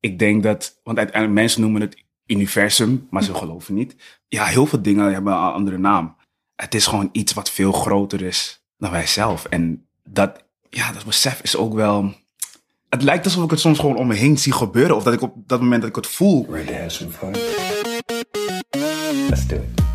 ik denk dat, want uiteindelijk mensen noemen het universum, maar ze geloven niet. Ja, heel veel dingen hebben een andere naam. Het is gewoon iets wat veel groter is dan wij zelf. En dat, ja, dat besef is ook wel. Het lijkt alsof ik het soms gewoon om me heen zie gebeuren. Of dat ik op dat moment dat ik het voel. Ready to have some fun? Let's do it.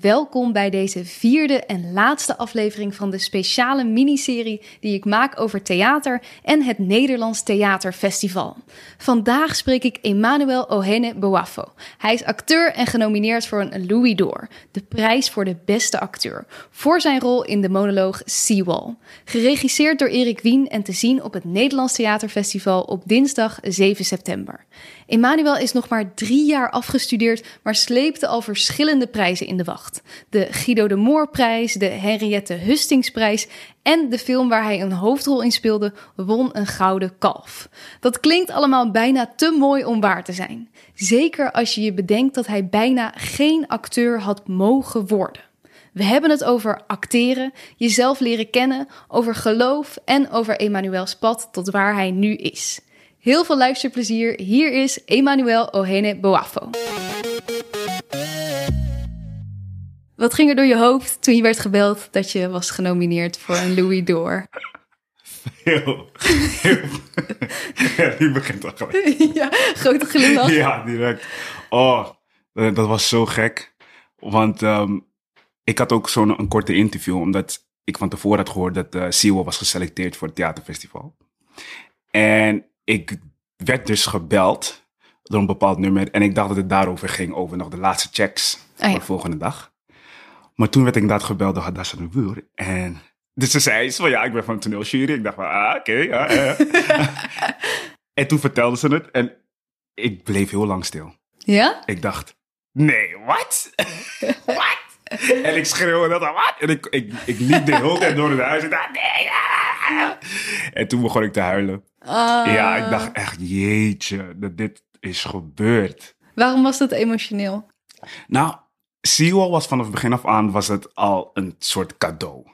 Welkom bij deze vierde en laatste aflevering van de speciale miniserie die ik maak over theater en het Nederlands Theaterfestival. Vandaag spreek ik Emmanuel Ohene Boafo. Hij is acteur en genomineerd voor een Louis d'Or, de prijs voor de beste acteur, voor zijn rol in de monoloog Seawall. Geregisseerd door Erik Wien en te zien op het Nederlands Theaterfestival op dinsdag 7 september. Emmanuel is nog maar drie jaar afgestudeerd, maar sleepte al verschillende prijzen in de wacht. De Guido de Moorprijs, de Henriette Hustingsprijs en de film waar hij een hoofdrol in speelde won een gouden kalf. Dat klinkt allemaal bijna te mooi om waar te zijn. Zeker als je je bedenkt dat hij bijna geen acteur had mogen worden. We hebben het over acteren, jezelf leren kennen, over geloof en over Emmanuels pad tot waar hij nu is. Heel veel luisterplezier. Hier is Emmanuel Ohene Boafo. Wat ging er door je hoofd toen je werd gebeld dat je was genomineerd voor een Louis d'Or? Heel, heel. ja, die begint al gelijk. ja, grote glimlach. Ja, direct. Oh, dat dat was zo gek. Want ehm, ik had ook zo'n een korte interview, omdat ik van tevoren had gehoord dat uh, Siwa was geselecteerd voor het theaterfestival. En ik werd dus gebeld door een bepaald nummer. En ik dacht dat het daarover ging, over nog de laatste checks ja. voor de volgende dag. Maar toen werd ik inderdaad gebeld door Hadassa de Buur. En dus ze zei van, ja, ik ben van toneeljury. Ik dacht van, ah, oké, ja, ja. en toen vertelde ze het en ik bleef heel lang stil. Ja? Ik dacht, nee, wat? wat? En ik schreeuwde dat, wat? En ik, ik, ik liep de hele tijd door het huis. En, dacht, nee, en toen begon ik te huilen. Ah. Ja, ik dacht echt, jeetje, dat dit is gebeurd. Waarom was dat emotioneel? Nou, Seawall was vanaf begin af aan was het al een soort cadeau.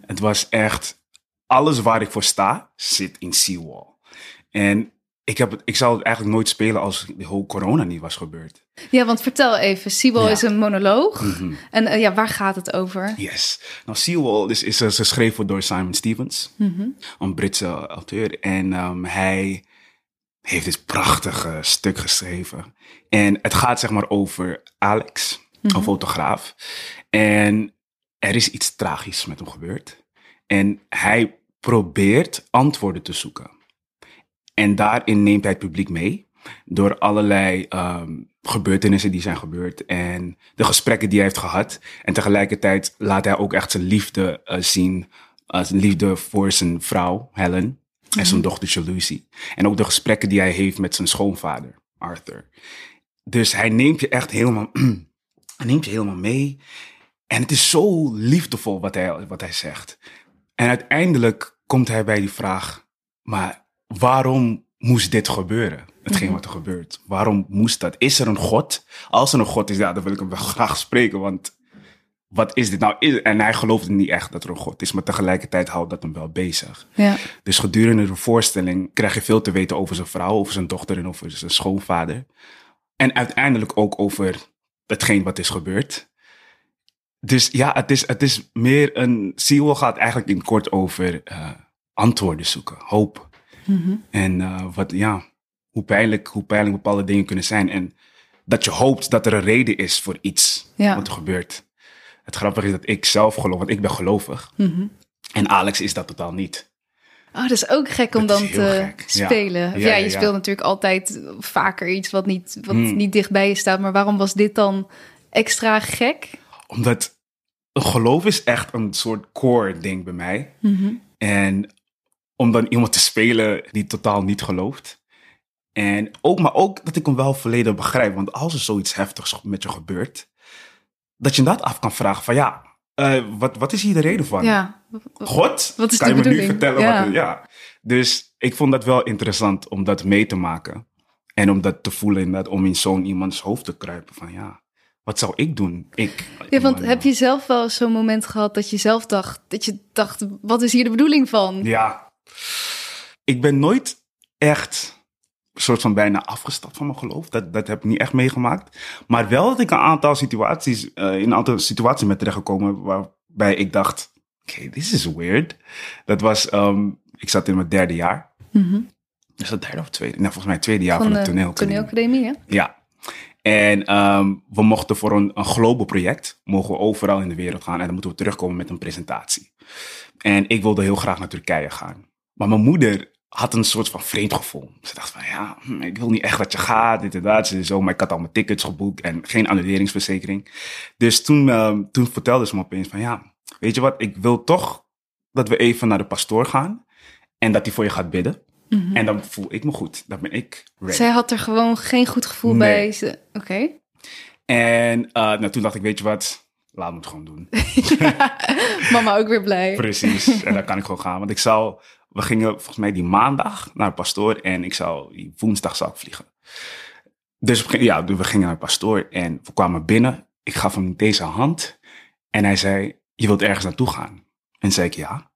Het was echt, alles waar ik voor sta, zit in Seawall. En ik, heb het, ik zou het eigenlijk nooit spelen als de corona niet was gebeurd. Ja, want vertel even. Ja. Mhm. is een monoloog. En eh, ja, waar gaat het over? Yes. Nou, Seawall is, is, is geschreven door Simon Stevens, een Britse auteur. En ehm, hij heeft dit prachtige stuk geschreven. En het gaat zeg maar over Alex, een fotograaf. En er is iets tragisch met hem gebeurd. En hij probeert antwoorden te zoeken. En daarin neemt hij het publiek mee. Door allerlei ehm, gebeurtenissen die zijn gebeurd. En de gesprekken die hij heeft gehad. En tegelijkertijd laat hij ook echt zijn liefde eh, zien. zijn liefde voor zijn vrouw, Helen. En zijn dochtertje Lucy. En ook de gesprekken die hij heeft met zijn schoonvader, Arthur. Dus hij neemt je echt helemaal, hij neemt je helemaal mee. En het is zo liefdevol wat hij, wat hij zegt. En uiteindelijk komt hij bij die vraag, maar waarom moest dit gebeuren? Hetgeen wat er gebeurt. Waarom moest dat? Is er een God? Als er een God is, ja, dan wil ik hem wel graag spreken, want wat is dit nou? En hij geloofde niet echt dat er een God is, maar tegelijkertijd houdt dat hem wel bezig. Ja. Dus gedurende de voorstelling krijg je veel te weten over zijn vrouw, over zijn dochter en over zijn schoonvader. En uiteindelijk ook over hetgeen wat is gebeurd. Dus ja, het is, het is meer een. Sewell gaat eigenlijk in kort over eh, antwoorden zoeken, hoop. En eh, wat, ja, hoe pijnlijk, hoe pijnlijk bepaalde dingen kunnen zijn. En dat je hoopt dat er een reden is voor iets Ja. wat er gebeurt. Het grappige is dat ik zelf geloof, want ik ben gelovig. En Alex is dat totaal niet. Oh, dat is ook gek om Dat dan te gek. Spelen. Ja, Ja, ja, je speelt natuurlijk altijd vaker iets wat niet, wat Hmm. niet dichtbij je staat. Maar waarom was dit dan extra gek? Omdat geloof is echt een soort core ding bij mij. En om dan iemand te spelen die totaal niet gelooft. En ook, maar ook dat ik hem wel volledig begrijp. Want als er zoiets heftigs met je gebeurt, dat je dat af kan vragen van ja, eh, wat, wat is hier de reden van? Ja. God, Wat is kan je me nu vertellen? Ja. Wat, ja. Dus ik vond dat wel interessant om dat mee te maken. En om dat te voelen, inderdaad, om in zo'n iemands hoofd te kruipen. Van ja, wat zou ik doen? Ik. Ja, want heb je zelf wel zo'n moment gehad dat je zelf dacht, dat je dacht, wat is hier de bedoeling van? Ja. Ik ben nooit echt soort van bijna afgestapt van mijn geloof. Dat, dat heb ik niet echt meegemaakt. Maar wel dat ik een aantal situaties, eh, in een aantal situaties ben terechtgekomen waarbij ik dacht, oké, this is weird. Dat was, ehm, ik zat in mijn derde jaar. Mhm. Is dat derde of tweede? Nou, volgens mij tweede jaar van, Van de de toneelacademie. toneelacademie, hè? Ja. En ehm, we mochten voor een, een global project, mogen we overal in de wereld gaan. En dan moeten we terugkomen met een presentatie. En ik wilde heel graag naar Turkije gaan. Maar mijn moeder had een soort van vreemd gevoel. Ze dacht van, ja, hm, ik wil niet echt dat je gaat, dit en dat. Ze zo, maar ik had al mijn tickets geboekt en geen annuleringsverzekering. Dus toen, ehm, toen vertelde ze me opeens van, ja, weet je wat, ik wil toch dat we even naar de pastoor gaan. En dat hij voor je gaat bidden. En dan voel ik me goed. Dan ben ik ready. Zij had er gewoon geen goed gevoel Nee. bij. Ze- Oké. En eh, nou, toen dacht ik, weet je wat, laat me het gewoon doen. Mama ook weer blij. Precies, en dan kan ik gewoon gaan. Want ik zou, we gingen volgens mij die maandag naar de pastoor en ik zou, die woensdag zou ik vliegen. Dus we, gingen- ja, we gingen naar de pastoor en we kwamen binnen. Ik gaf hem deze hand en hij zei, je wilt ergens naartoe gaan. En zei ik, ja.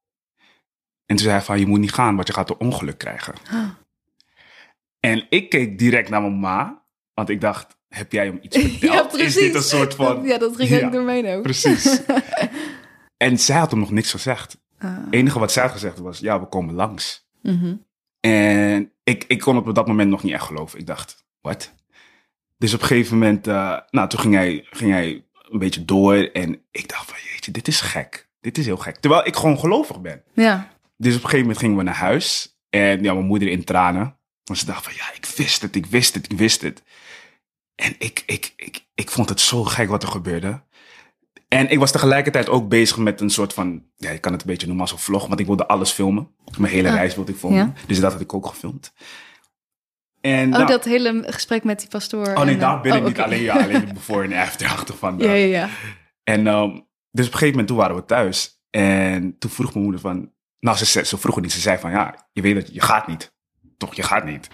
En toen zei hij van, je moet niet gaan, want je gaat een ongeluk krijgen. En ik keek direct naar mijn ma, want ik dacht, heb jij hem iets verteld? is dit een soort van... Ja, dat ging Ja, ook door mij ook. Precies. en zij had hem nog niks gezegd. Ah. Het enige wat zij had gezegd was, ja, we komen langs. Mhm. En ik, ik kon het op dat moment nog niet echt geloven. Ik dacht, wat? Dus op een gegeven moment, eh, nou, toen ging hij, ging hij een beetje door. En ik dacht van, jeetje, dit is gek. Dit is heel gek. Terwijl ik gewoon gelovig ben. Ja. Dus op een gegeven moment gingen we naar huis. En ja, mijn moeder in tranen. Want ze dacht van, ja, ik wist het, ik wist het, ik wist het. En ik, ik, ik, ik vond het zo gek wat er gebeurde. En ik was tegelijkertijd ook bezig met een soort van, ja, je kan het een beetje noemen als een vlog, want ik wilde alles filmen. Mijn hele Ah, reis wilde ik filmen. ja. Dus dat had ik ook gefilmd. En Oh, nou- dat hele gesprek met die pastoor. oh nee, en, daar eh, ben ik oh, niet alleen, ja, alleen de before en after achter van. Ja, ja, ja. En ehm, dus op een gegeven moment, toen waren we thuis. En toen vroeg mijn moeder van... Nou, ze, ze, ze vroeg het niet. Ze zei van, ja, je weet dat je gaat niet. Toch, je gaat niet.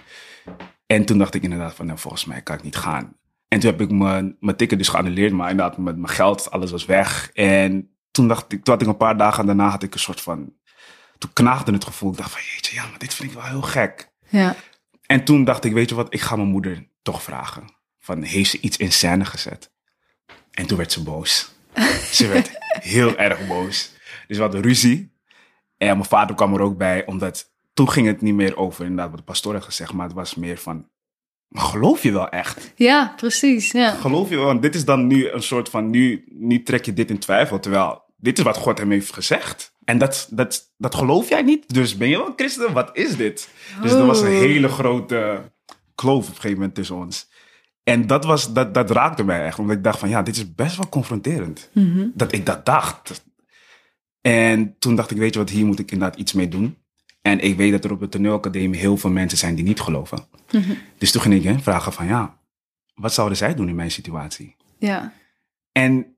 En toen dacht ik inderdaad van, nou, volgens mij kan ik niet gaan. En toen heb ik mijn, mijn ticket dus geannuleerd. Maar inderdaad, met mijn geld, alles was weg. En toen dacht ik, toen had ik een paar dagen daarna had ik een soort van... Toen knaagde het gevoel. Ik dacht van, jeetje, ja, maar dit vind ik wel heel gek. Ja. En toen dacht ik, weet je wat, ik ga mijn moeder toch vragen. Van, heeft ze iets in scène gezet? En toen werd ze boos. ze werd heel erg boos. Dus we hadden ruzie. En mijn vader kwam er ook bij, omdat toen ging het niet meer over inderdaad wat de pastoor had gezegd, maar het was meer van, geloof je wel echt? ja, precies. Ja. Geloof je wel? Want dit is dan nu een soort van, nu, nu trek je dit in twijfel, terwijl dit is wat God hem heeft gezegd. En dat, dat, dat geloof jij niet? Dus ben je wel een christen? Wat is dit? Dus er was een Oh. hele grote kloof op een gegeven moment tussen ons. En dat, was, dat, dat raakte mij echt, omdat ik dacht van, ja, dit is best wel confronterend. Mhm. Dat ik dat dacht. En toen dacht ik, weet je wat, hier moet ik inderdaad iets mee doen. En ik weet dat er op de toneelacademie heel veel mensen zijn die niet geloven. Mhm. Dus toen ging ik hen vragen van, ja, wat zouden zij doen in mijn situatie? Ja. En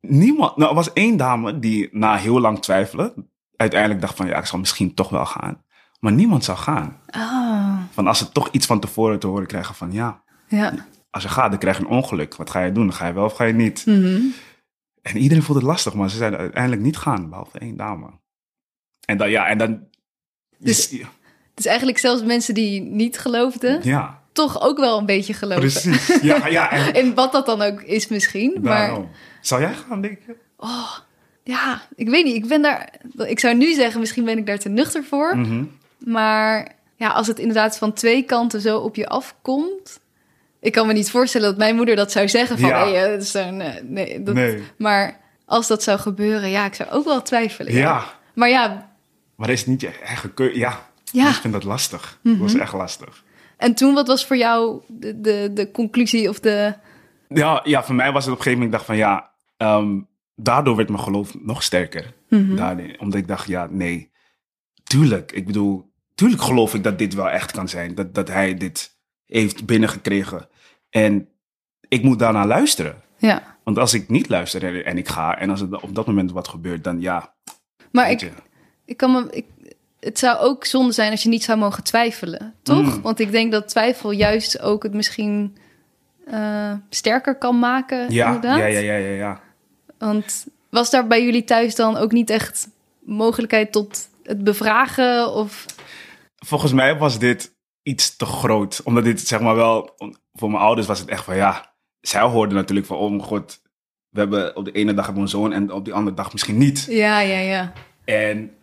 niemand, nou, er was één dame die na heel lang twijfelen, uiteindelijk dacht van, ja, ik zal misschien toch wel gaan. Maar niemand zou gaan. Ah, Van als ze toch iets van tevoren te horen krijgen van, ja, ja. als je gaat, dan krijg je een ongeluk. Wat ga je doen? Ga je wel of ga je niet? Mhm. En iedereen vond het lastig, maar ze zeiden uiteindelijk niet gaan, behalve één dame. En dan, ja, en dan... Dus- Dus eigenlijk zelfs mensen die niet geloofden, ja, toch ook wel een beetje geloven. precies. Ja, ja, en En wat dat dan ook is misschien. Maar daarom. Zou jij gaan, denk je? ja, ik weet niet. Ik ben daar. Ik zou nu zeggen, misschien ben ik daar te nuchter voor. Mhm. Maar ja, als het inderdaad van twee kanten zo op je afkomt. Ik kan me niet voorstellen dat mijn moeder dat zou zeggen van... Ja. Hey, eh, dat is zo'n, eh, nee, dat, Nee. Maar als dat zou gebeuren, ja, ik zou ook wel twijfelen. Ja. Maar ja, Maar dat is niet je eigen keuze. Ja, Ja. Mhm. ik vind dat lastig. Dat was echt lastig. en toen, wat was voor jou de, de, de conclusie of de... Ja, ja, voor mij was het op een gegeven moment, ik dacht van ja, ehm, daardoor werd mijn geloof nog sterker. Mhm. Daarin, omdat ik dacht, ja, nee, tuurlijk. Ik bedoel, tuurlijk geloof ik dat dit wel echt kan zijn. Dat, dat hij dit heeft binnengekregen. En ik moet daarna luisteren. Ja. Want als ik niet luister en, en ik ga, en als er op dat moment wat gebeurt, dan ja. Maar ik. Ik kan me. Ik, het zou ook zonde zijn als je niet zou mogen twijfelen, toch? Mm. Want ik denk dat twijfel juist ook het misschien eh, sterker kan maken. Ja, inderdaad. ja, ja, ja, ja, ja. Want was daar bij jullie thuis dan ook niet echt mogelijkheid tot het bevragen? Of Volgens mij was dit iets te groot. Omdat dit, zeg maar wel, voor mijn ouders was het echt van ja. Zij hoorden natuurlijk van, oh mijn god, we hebben op de ene dag hebben we een zoon en op die andere dag misschien niet. ja, ja, ja. En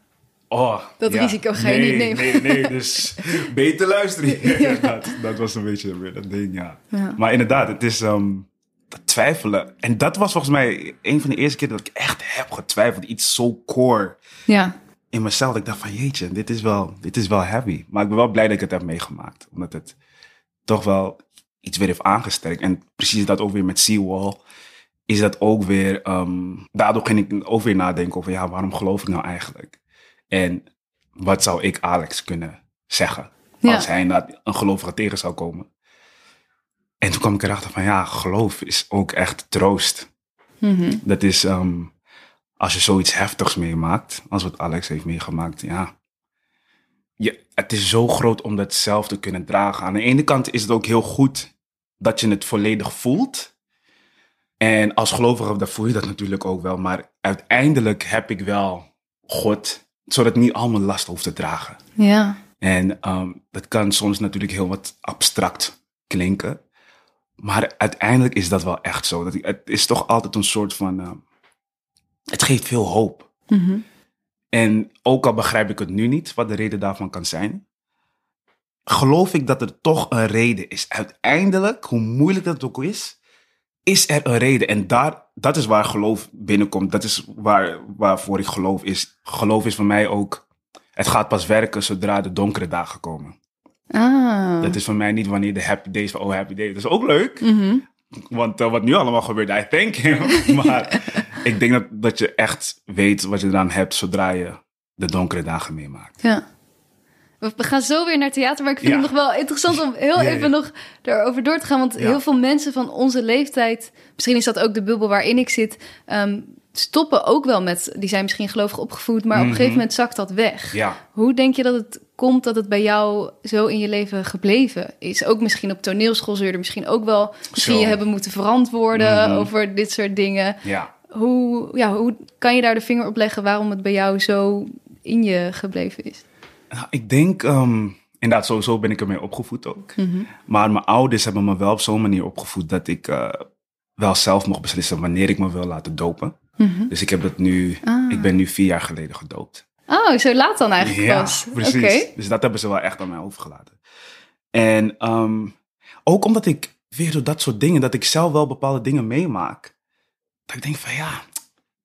oh, Dat ja, risico ga je nee, niet nemen. Nee, nee, dus beter luisteren. dat, dat was een beetje weer dat ding, ja. Ja. Maar inderdaad, het is dat twijfelen. En dat was volgens mij een van de eerste keer dat ik echt heb getwijfeld. Iets zo core Ja, in mezelf. Dat ik dacht van jeetje, dit is, wel, dit is wel heavy. Maar ik ben wel blij dat ik het heb meegemaakt. Omdat het toch wel iets weer heeft aangesterkt. En precies dat ook weer met Seawall. Is dat ook weer... ehm, daardoor ging ik ook weer nadenken over... Ja, waarom geloof ik nou eigenlijk? En wat zou ik Alex kunnen zeggen? Ja. Als hij inderdaad een gelovige tegen zou komen. En toen kwam ik erachter van... Ja, geloof is ook echt troost. Mhm. Dat is ehm, als je zoiets heftigs meemaakt, als wat Alex heeft meegemaakt, ja. Je, het is zo groot om dat zelf te kunnen dragen. Aan de ene kant is het ook heel goed dat je het volledig voelt. En als gelovige, dan voel je dat natuurlijk ook wel. Maar uiteindelijk heb ik wel God, zodat ik niet al mijn last hoef te dragen. ja. En ehm, dat kan soms natuurlijk heel wat abstract klinken. Maar uiteindelijk is dat wel echt zo. Dat ik, het is toch altijd een soort van. ehm, het geeft veel hoop. Mhm. En ook al begrijp ik het nu niet, wat de reden daarvan kan zijn. Geloof ik dat er toch een reden is. Uiteindelijk, hoe moeilijk dat ook is, is er een reden. En daar, dat is waar geloof binnenkomt. Dat is waar, waarvoor ik geloof is. Geloof is voor mij ook. Het gaat pas werken zodra de donkere dagen komen. Ah. Dat is voor mij niet wanneer de happy days van oh happy day. Dat is ook leuk. Mhm. Want eh, wat nu allemaal gebeurt, I thank him. maar ik denk dat, dat je echt weet wat je eraan hebt zodra je de donkere dagen meemaakt. Ja. We gaan zo weer naar theater, maar ik vind Ja. het nog wel interessant om heel Ja, even nog erover door te gaan. Want heel veel mensen van onze leeftijd, misschien is dat ook de bubbel waarin ik zit, ehm, stoppen ook wel met, die zijn misschien gelovig opgevoed, maar op een Mhm. gegeven moment zakt dat weg. Ja, Hoe denk je dat het komt dat het bij jou zo in je leven gebleven is? Ook misschien op toneelschool zul je er misschien ook wel misschien Zo. je hebben moeten verantwoorden Mhm. over dit soort dingen. ja. Hoe, ja, hoe kan je daar de vinger op leggen waarom het bij jou zo in je gebleven is? Nou, ik denk, ehm, inderdaad, sowieso ben ik ermee opgevoed ook. Mhm. Maar mijn ouders hebben me wel op zo'n manier opgevoed dat ik eh, wel zelf mocht beslissen wanneer ik me wil laten dopen. Mhm. Dus ik heb dat nu, Ah. ik ben nu vier jaar geleden gedoopt. Oh, zo laat dan eigenlijk ja, pas. precies. Oké. Dus dat hebben ze wel echt aan mij overgelaten. En ehm, ook omdat ik weer door dat soort dingen, dat ik zelf wel bepaalde dingen meemaak. Dat ik denk van ja,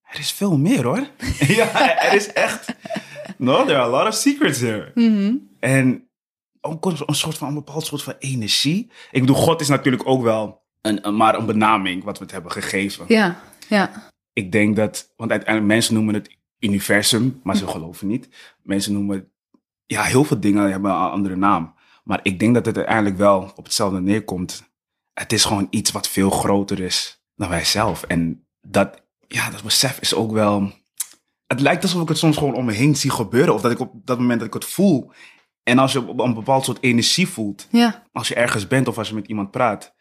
er is veel meer hoor. ja, er is echt. No, there are a lot of secrets here. Mhm. En ook een, een soort van een bepaald soort van energie. Ik bedoel, God is natuurlijk ook wel een, een- maar een benaming wat we het hebben gegeven. Ja, ja. Ik denk dat, want uiteindelijk mensen noemen het universum, maar ze geloven niet. Mensen noemen, ja, heel veel dingen hebben een andere naam. Maar ik denk dat het uiteindelijk wel op hetzelfde neerkomt. Het is gewoon iets wat veel groter is dan wij zelf. En dat, ja, dat besef is ook wel. Het lijkt alsof ik het soms gewoon om me heen zie gebeuren. Of dat ik op dat moment dat ik het voel. En als je op een bepaald soort energie voelt, Ja, als je ergens bent of als je met iemand praat.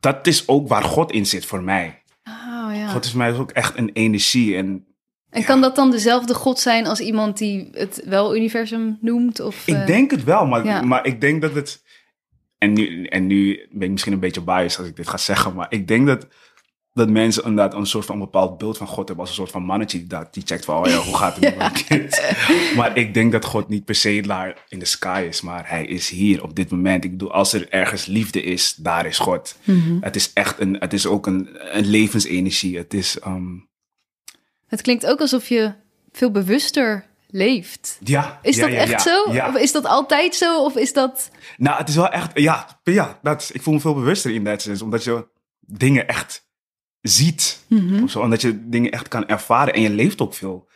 Dat is ook waar God in zit voor mij. oh, ja. God is voor mij ook echt een energie. En En kan dat dan dezelfde God zijn als iemand die het wel universum noemt? Of, ik eh, denk het wel, maar, ja. maar ik denk dat het. En nu, en nu ben ik misschien een beetje biased als ik dit ga zeggen, maar ik denk dat, dat mensen inderdaad een soort van bepaald beeld van God hebben als een soort van mannetje die, dat, die checkt van, oh ja, hoe gaat het met mijn kind? Maar ik denk dat God niet per se daar in de sky is, maar hij is hier op dit moment. Ik bedoel, als er ergens liefde is, daar is God. mhm. Het is echt een, het is ook een, een levensenergie. Het is, ehm, Het klinkt ook alsof je veel bewuster leeft. ja. Is ja, dat ja, echt ja, zo? Of is dat altijd zo? Of is dat... Nou, het is wel echt, ja, ja dat ik voel me veel bewuster in dat zin, omdat je dingen echt ziet. Mhm. Of zo, omdat je dingen echt kan ervaren en je leeft ook veel.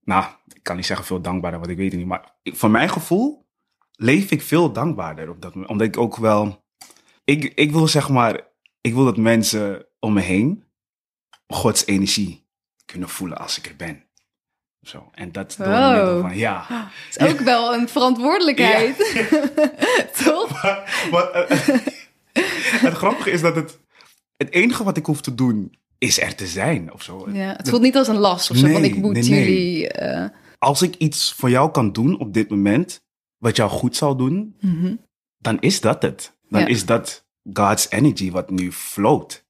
Nou, ik kan niet zeggen veel dankbaarder, want ik weet het niet. Maar ik, voor mijn gevoel leef ik veel dankbaarder op dat moment. Omdat ik ook wel, ik, ik wil zeg maar, ik wil dat mensen om me heen Gods energie kunnen voelen als ik er ben. Zo. En dat door Wow. van, ja. is ook wel een verantwoordelijkheid. Toch? Maar, eh, het grappige is dat het, het enige wat ik hoef te doen is er te zijn of zo. Ja, het voelt niet als een last of zo, van Nee, ik moet nee, nee. jullie... eh, Als ik iets voor jou kan doen op dit moment, wat jou goed zal doen, mhm. dan is dat het. Dan Ja. is dat God's energy wat nu float.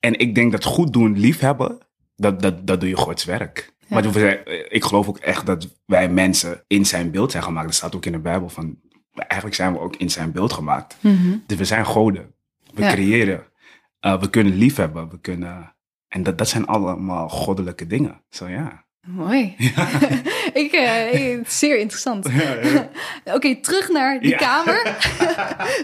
En ik denk dat goed doen, liefhebben, dat, dat, dat doe je Gods werk. Ja. Maar zijn- ik geloof ook echt dat wij mensen in zijn beeld zijn gemaakt. Dat staat ook in de Bijbel van, eigenlijk zijn we ook in zijn beeld gemaakt. Mhm. Dus we zijn goden. We Ja. creëren. Uh, we kunnen liefhebben. We kunnen... En dat, dat zijn allemaal goddelijke dingen. Zo ja. Mooi. ik, eh, ik- zeer interessant. Oké, terug naar die kamer.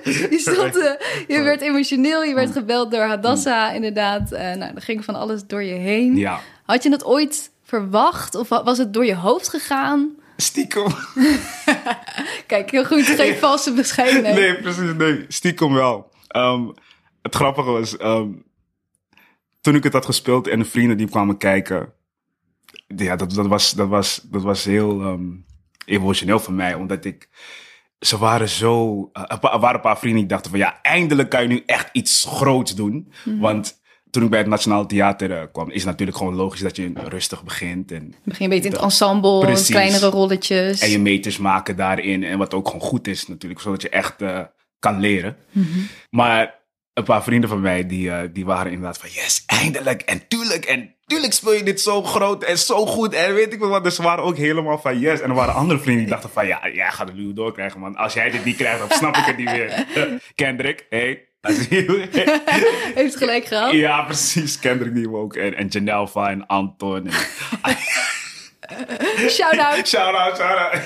je, stond, eh, je werd emotioneel, je werd gebeld door Hadassa, inderdaad. Eh nou, er ging van alles door je heen. Ja. Had je het ooit verwacht of wa- was het door je hoofd gegaan? Stiekem. Kijk, heel goed, geen valse bescheidenheid. Nee, precies. Nee, stiekem wel. Ehm, het grappige was, ehm, toen ik het had gespeeld en de vrienden die kwamen kijken, ja, dat, dat, was, dat, was, dat was heel ehm, emotioneel voor mij, omdat ik, ze waren zo, eh, er wa- waren een paar vrienden die dachten van, ja, eindelijk kan je nu echt iets groots doen. Want toen ik bij het Nationaal Theater eh, kwam, is het natuurlijk gewoon logisch dat je rustig begint en Begin een beetje in het ensemble, Precies. kleinere rolletjes. en je meters maken daarin. En wat ook gewoon goed is natuurlijk, zodat je echt eh, kan leren. Maar een paar vrienden van mij, die, eh, die waren inderdaad van... Yes, eindelijk. En tuurlijk, en tuurlijk speel je dit zo groot en zo goed. En weet ik wel wat. Dus ze waren ook helemaal van yes. En er waren andere vrienden die dachten van... Ja, jij gaat het nu doorkrijgen, man. Als jij dit niet krijgt, dan snap ik het niet meer. Kendrick, hey. Heeft gelijk gehad. ja, precies. Kendrick die ook. En, en Janelva en Anton. En, Shout-out. shout-out, shout-out.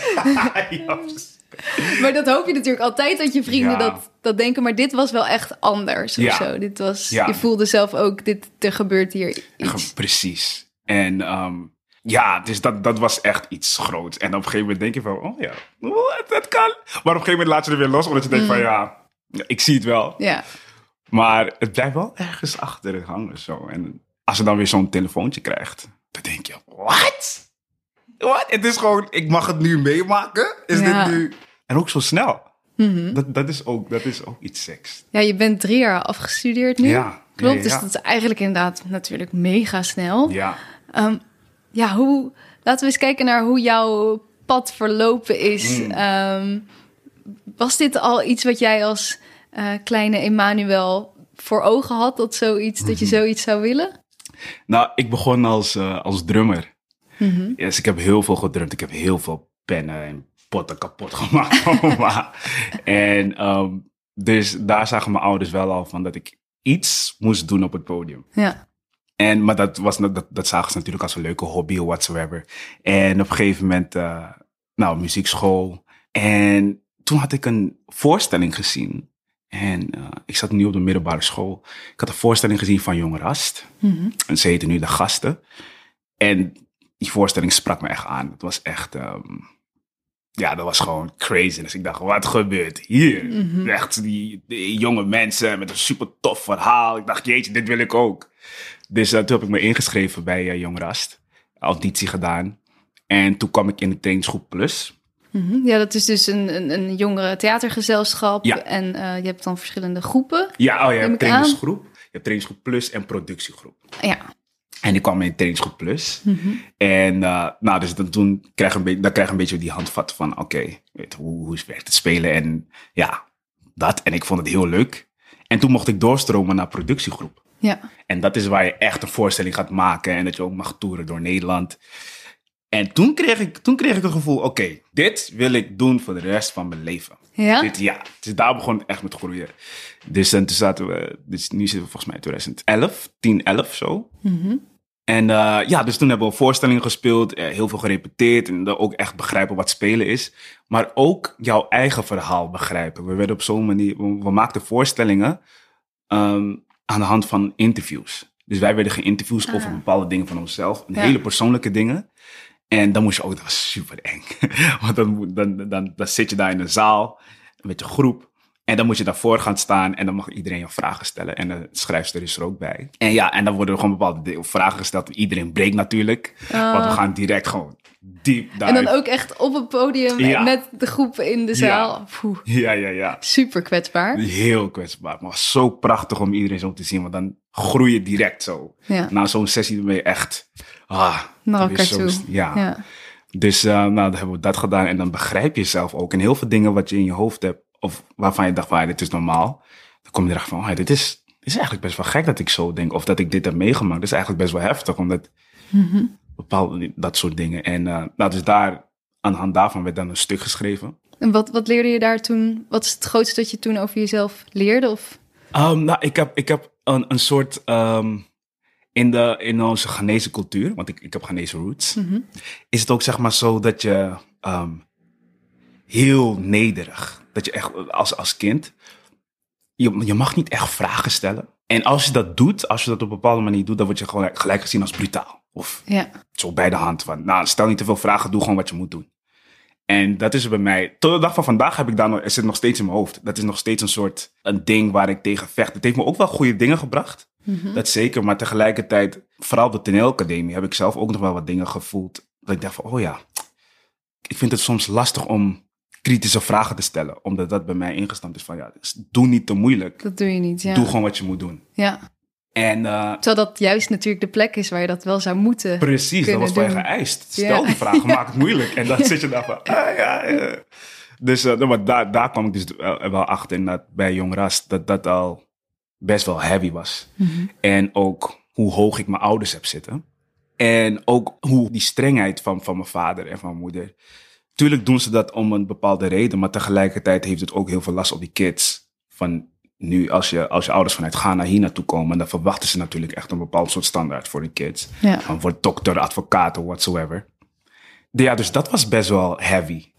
ja, precies. Maar dat hoop je natuurlijk altijd dat je vrienden Ja. dat, dat denken. Maar dit was wel echt anders of Ja. zo. Dit was, Ja. Je voelde zelf ook, dit, er gebeurt hier iets. Precies. En ehm, ja, dus dat, dat was echt iets groots. En op een gegeven moment denk je van, oh ja, het kan. Maar op een gegeven moment laat je er weer los, omdat je denkt van, ja, ik zie het wel. Ja, Maar het blijft wel ergens achter het hangen zo. En als je dan weer zo'n telefoontje krijgt, dan denk je, wat? Wat? Het is gewoon, ik mag het nu meemaken? Is Ja. dit nu... En ook zo snel. Dat, dat, is ook, dat is ook iets seks. ja, je bent drie jaar afgestudeerd nu. Ja, Klopt, ja, dus dat is eigenlijk inderdaad natuurlijk mega snel. Ja. Ehm, ja, hoe, laten we eens kijken naar hoe jouw pad verlopen is. Hmm. Ehm, was dit al iets wat jij als eh, kleine Emmanuel voor ogen had? Dat, zoiets, dat Mhm. je zoiets zou willen? Nou, ik begon als, eh, als drummer. Dus ik heb heel veel gedrumd. Ik heb heel veel pennen en potten kapot gemaakt. En ehm, dus daar zagen mijn ouders wel al van dat ik iets moest doen op het podium. Ja. En, maar dat, was, dat, dat zagen ze natuurlijk als een leuke hobby of whatsoever. En op een gegeven moment, eh, nou, muziekschool. En toen had ik een voorstelling gezien. En eh, ik zat nu op de middelbare school. Ik had een voorstelling gezien van Jong Rast. Mhm. En ze heten nu De Gasten. En die voorstelling sprak me echt aan. Het was echt, ehm, ja, dat was gewoon crazy. Dus ik dacht, wat gebeurt hier? Mhm. Echt die, die jonge mensen met een super tof verhaal. Ik dacht, jeetje, dit wil ik ook. Dus eh, toen heb ik me ingeschreven bij eh, Jong Rast. Auditie gedaan. En toen kwam ik in de trainingsgroep Plus. Mhm. Ja, dat is dus een, een, een jongere theatergezelschap. Ja. En eh, je hebt dan verschillende groepen. Ja, oh, Neem je hebt ik trainingsgroep. Je hebt trainingsgroep Plus en productiegroep. Ja. En ik kwam in trainingsgroep plus. En uh, nou, dus dan, toen krijg je een beetje, dan krijg je een beetje die handvat van, oké, weet hoe, hoe werkt het spelen? En ja, dat. En ik vond het heel leuk. En toen mocht ik doorstromen naar productiegroep. Ja. En dat is waar je echt een voorstelling gaat maken en dat je ook mag toeren door Nederland. En toen kreeg ik, toen kreeg ik het gevoel, oké, dit wil ik doen voor de rest van mijn leven. Ja? Dit, ja, dus daar begon het echt met groeien. Dus en toen zaten we, dus nu zitten we volgens mij in 2011, 10, 11 zo. En eh, ja, dus toen hebben we voorstellingen gespeeld, eh, heel veel gerepeteerd en ook echt begrijpen wat spelen is. Maar ook jouw eigen verhaal begrijpen. We werden op zo'n manier, we, we maakten voorstellingen ehm, aan de hand van interviews. Dus wij werden geïnterviewd over bepaalde dingen van onszelf, hele persoonlijke dingen. En dan moest je ook, dat was super eng. Want dan, dan, dan, dan zit je daar in een zaal met je groep. En dan moet je daarvoor gaan staan en dan mag iedereen je vragen stellen. En de schrijfster is er ook bij. En ja, en dan worden er gewoon bepaalde de- vragen gesteld. Iedereen breekt natuurlijk. Want we gaan direct gewoon diep Ah. En dan ook echt op het podium Ja. met de groep in de zaal. Poeh, Ja, ja, ja. super kwetsbaar. Heel kwetsbaar. Maar zo prachtig om iedereen zo te zien. Want dan groei je direct zo. Ja. Na zo'n sessie ben je echt... Ah, Naar weer elkaar toe. Ja. Ja. Dus eh, nou, dan hebben we dat gedaan. En dan begrijp je jezelf ook. En heel veel dingen wat je in je hoofd hebt. Of waarvan je dacht van, dit is normaal. Dan kom je erachter van, ah, dit, is, dit is eigenlijk best wel gek dat ik zo denk. Of dat ik dit heb meegemaakt. Dat is eigenlijk best wel heftig. Omdat bepaalde dat soort dingen. En eh, nou, dus daar, aan de hand daarvan werd dan een stuk geschreven. En wat, wat leerde je daar toen? Wat is het grootste dat je toen over jezelf leerde? Of Um, nou, ik heb, ik heb een, een soort. ehm, in, de, in onze Ghanese cultuur, want ik, ik heb Ghanese roots, is het ook zeg maar zo dat je ehm, heel nederig, dat je echt als, als kind, je, je mag niet echt vragen stellen. En als je dat doet, als je dat op een bepaalde manier doet, dan word je gewoon gelijk gezien als brutaal. Of ja, zo bij de hand van, nou, stel niet te veel vragen, doe gewoon wat je moet doen. En dat is bij mij, tot de dag van vandaag heb ik daar nog, er zit nog steeds in mijn hoofd. Dat is nog steeds een soort, een ding waar ik tegen vecht. Het heeft me ook wel goede dingen gebracht. Dat zeker, maar tegelijkertijd, vooral op de toneelacademie, heb ik zelf ook nog wel wat dingen gevoeld. Dat ik dacht van, oh ja, ik vind het soms lastig om kritische vragen te stellen. Omdat dat bij mij ingestampt is van, ja, doe niet te moeilijk. dat doe je niet. Ja. Doe gewoon wat je moet doen. ja. En eh, Terwijl dat juist natuurlijk de plek is waar je dat wel zou moeten. Precies, dat was van je geëist. Stel Ja. die vragen, maak het moeilijk. En dan zit je daar van, ah ja, ja. Dus eh, maar daar, daar kwam ik dus wel, wel achter in dat, bij Jong Ras, dat dat al best wel heavy was. Mhm. En ook hoe hoog ik mijn ouders heb zitten. En ook hoe die strengheid van, van mijn vader en van mijn moeder. Tuurlijk doen ze dat om een bepaalde reden, maar tegelijkertijd heeft het ook heel veel last op die kids. Van nu, als je, als je ouders vanuit Ghana hier naartoe komen, dan verwachten ze natuurlijk echt een bepaald soort standaard voor de kids. Ja. Van word dokter, advocaat of whatsoever. Ja, dus dat was best wel heavy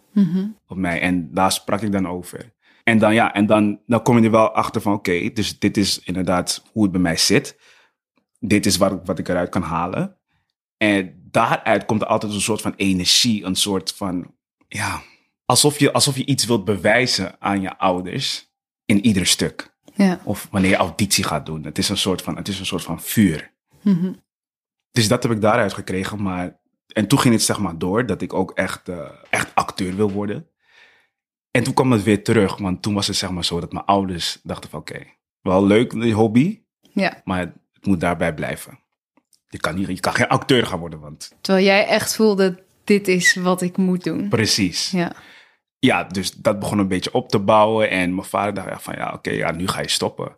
op mij. En daar sprak ik dan over. En dan, ja, en dan, dan kom je er wel achter van, oké, dus dit is inderdaad hoe het bij mij zit. Dit is wat, wat ik eruit kan halen. En daaruit komt er altijd een soort van energie, een soort van, ja, alsof je, alsof je iets wilt bewijzen aan je ouders in ieder stuk. Ja. Of wanneer je auditie gaat doen. Het is een soort van, het is een soort van vuur. Dus dat heb ik daaruit gekregen. Maar, en toen ging het zeg maar door dat ik ook echt, eh, echt acteur wil worden. En toen kwam het weer terug. Want toen was het zeg maar zo dat mijn ouders dachten van oké, wel leuk, die hobby. ja. Maar het, het moet daarbij blijven. Je kan, niet, je kan geen acteur gaan worden, want Terwijl jij echt voelde, dit is wat ik moet doen. precies. Ja. ja, dus dat begon een beetje op te bouwen. En mijn vader dacht van, ja, oké, ja, nu ga je stoppen.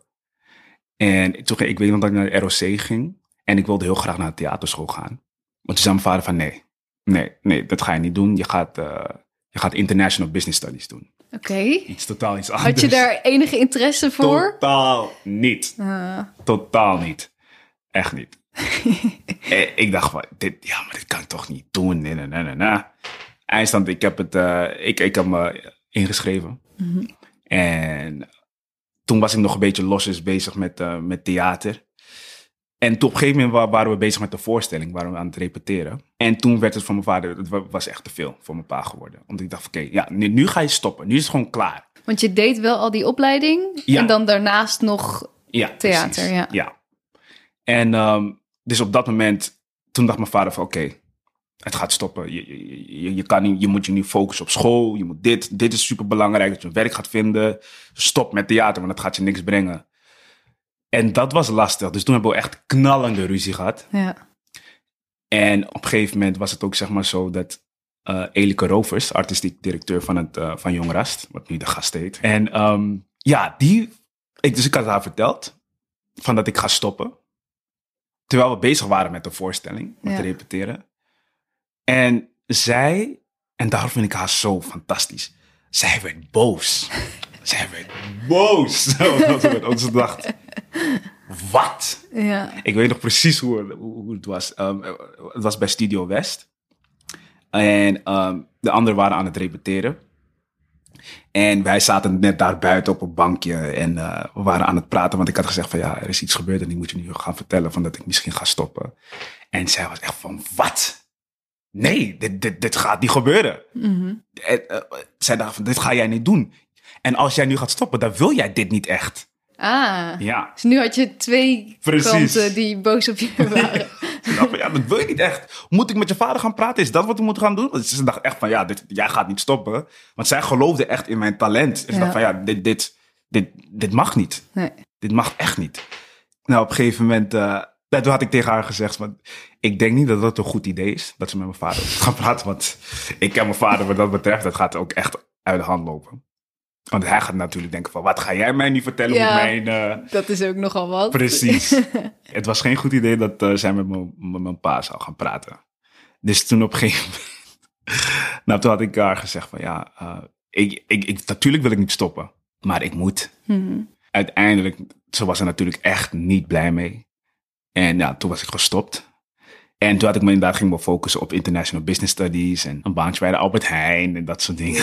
En toen ging, ik weet nog dat ik naar de ROC ging. En ik wilde heel graag naar de theaterschool gaan. Maar toen zei mijn vader van, nee, nee, nee, dat ga je niet doen. Je gaat, eh, je gaat International Business Studies doen. Oké. Iets totaal iets anders. Had je daar enige interesse voor? Totaal niet. Ah, Totaal niet. Echt niet. Eh, ik dacht van, dit, ja, maar dit kan ik toch niet doen. Nee, nee, nee, nee. Eindstand, ik heb het, eh, ik, ik heb me ingeschreven. En toen was ik nog een beetje losjes bezig met, eh, met theater. En toen op een gegeven moment wa- waren we bezig met de voorstelling, waren we aan het repeteren. En toen werd het van mijn vader, het wa- was echt te veel voor mijn pa geworden. Want ik dacht, oké, ja, nu, nu ga je stoppen. Nu is het gewoon klaar. want je deed wel al die opleiding. Ja. En dan daarnaast nog... Ja, Theater, precies. ja. En ehm, dus op dat moment, toen dacht mijn vader van oké, het gaat stoppen. Je, je, je, kan niet, je moet je nu focussen op school. Je moet dit, dit is super belangrijk dat je een werk gaat vinden. Stop met theater, want dat gaat je niks brengen. En dat was lastig. Dus toen hebben we echt knallende ruzie gehad. Ja. En op een gegeven moment was het ook zeg maar zo dat eh Elike Rovers, artistiek directeur van, het, eh, van Jong Rast, wat nu de gast heet. En ehm, ja, die, ik, dus ik had haar verteld van dat ik ga stoppen. Terwijl we bezig waren met de voorstelling, met Ja. te repeteren. En zij, en daarom vind ik haar zo fantastisch, zij werd boos. zij werd boos. Want zo dacht, wat? Ja. Ik weet nog precies hoe, hoe, hoe het was. Ehm, het was bij Studio West. En ehm, de anderen waren aan het repeteren. En wij zaten net daar buiten op een bankje en eh, we waren aan het praten. Want ik had gezegd van ja, er is iets gebeurd en ik moet je nu gaan vertellen van dat ik misschien ga stoppen. En zij was echt van wat? nee, dit, dit, dit gaat niet gebeuren. En, eh, zij dacht van, dit ga jij niet doen. En als jij nu gaat stoppen, dan wil jij dit niet echt. Ah. Ja, Dus nu had je twee Precies. klanten die boos op je waren. Ze van, ja, dat wil je niet echt. Moet ik met je vader gaan praten? Is dat wat we moeten gaan doen? Want ze dacht echt van, ja, dit, jij gaat niet stoppen. Want zij geloofde echt in mijn talent. Ze Ja. dacht van, ja, dit, dit, dit, dit mag niet. Nee. Dit mag echt niet. Nou, op een gegeven moment, toen had ik tegen haar gezegd, van, ik denk niet dat dat een goed idee is, dat ze met mijn vader gaan praten. Want ik ken mijn vader wat dat betreft, dat gaat ook echt uit de hand lopen. Want hij gaat natuurlijk denken van, wat ga jij mij nu vertellen Ja. hoe mijn... eh, Dat is ook nogal wat. Precies. het was geen goed idee dat eh, zij met mijn- met mijn pa zou gaan praten. Dus toen op een gegeven moment... nou, toen had ik haar gezegd van ja, eh, ik, ik, ik, natuurlijk wil ik niet stoppen. Maar ik moet. Mhm. Uiteindelijk, ze was er natuurlijk echt niet blij mee. En ja, toen was ik gestopt. En toen had ik me inderdaad ging me focussen op international business studies en een baantje bij de Albert Heijn en dat soort dingen.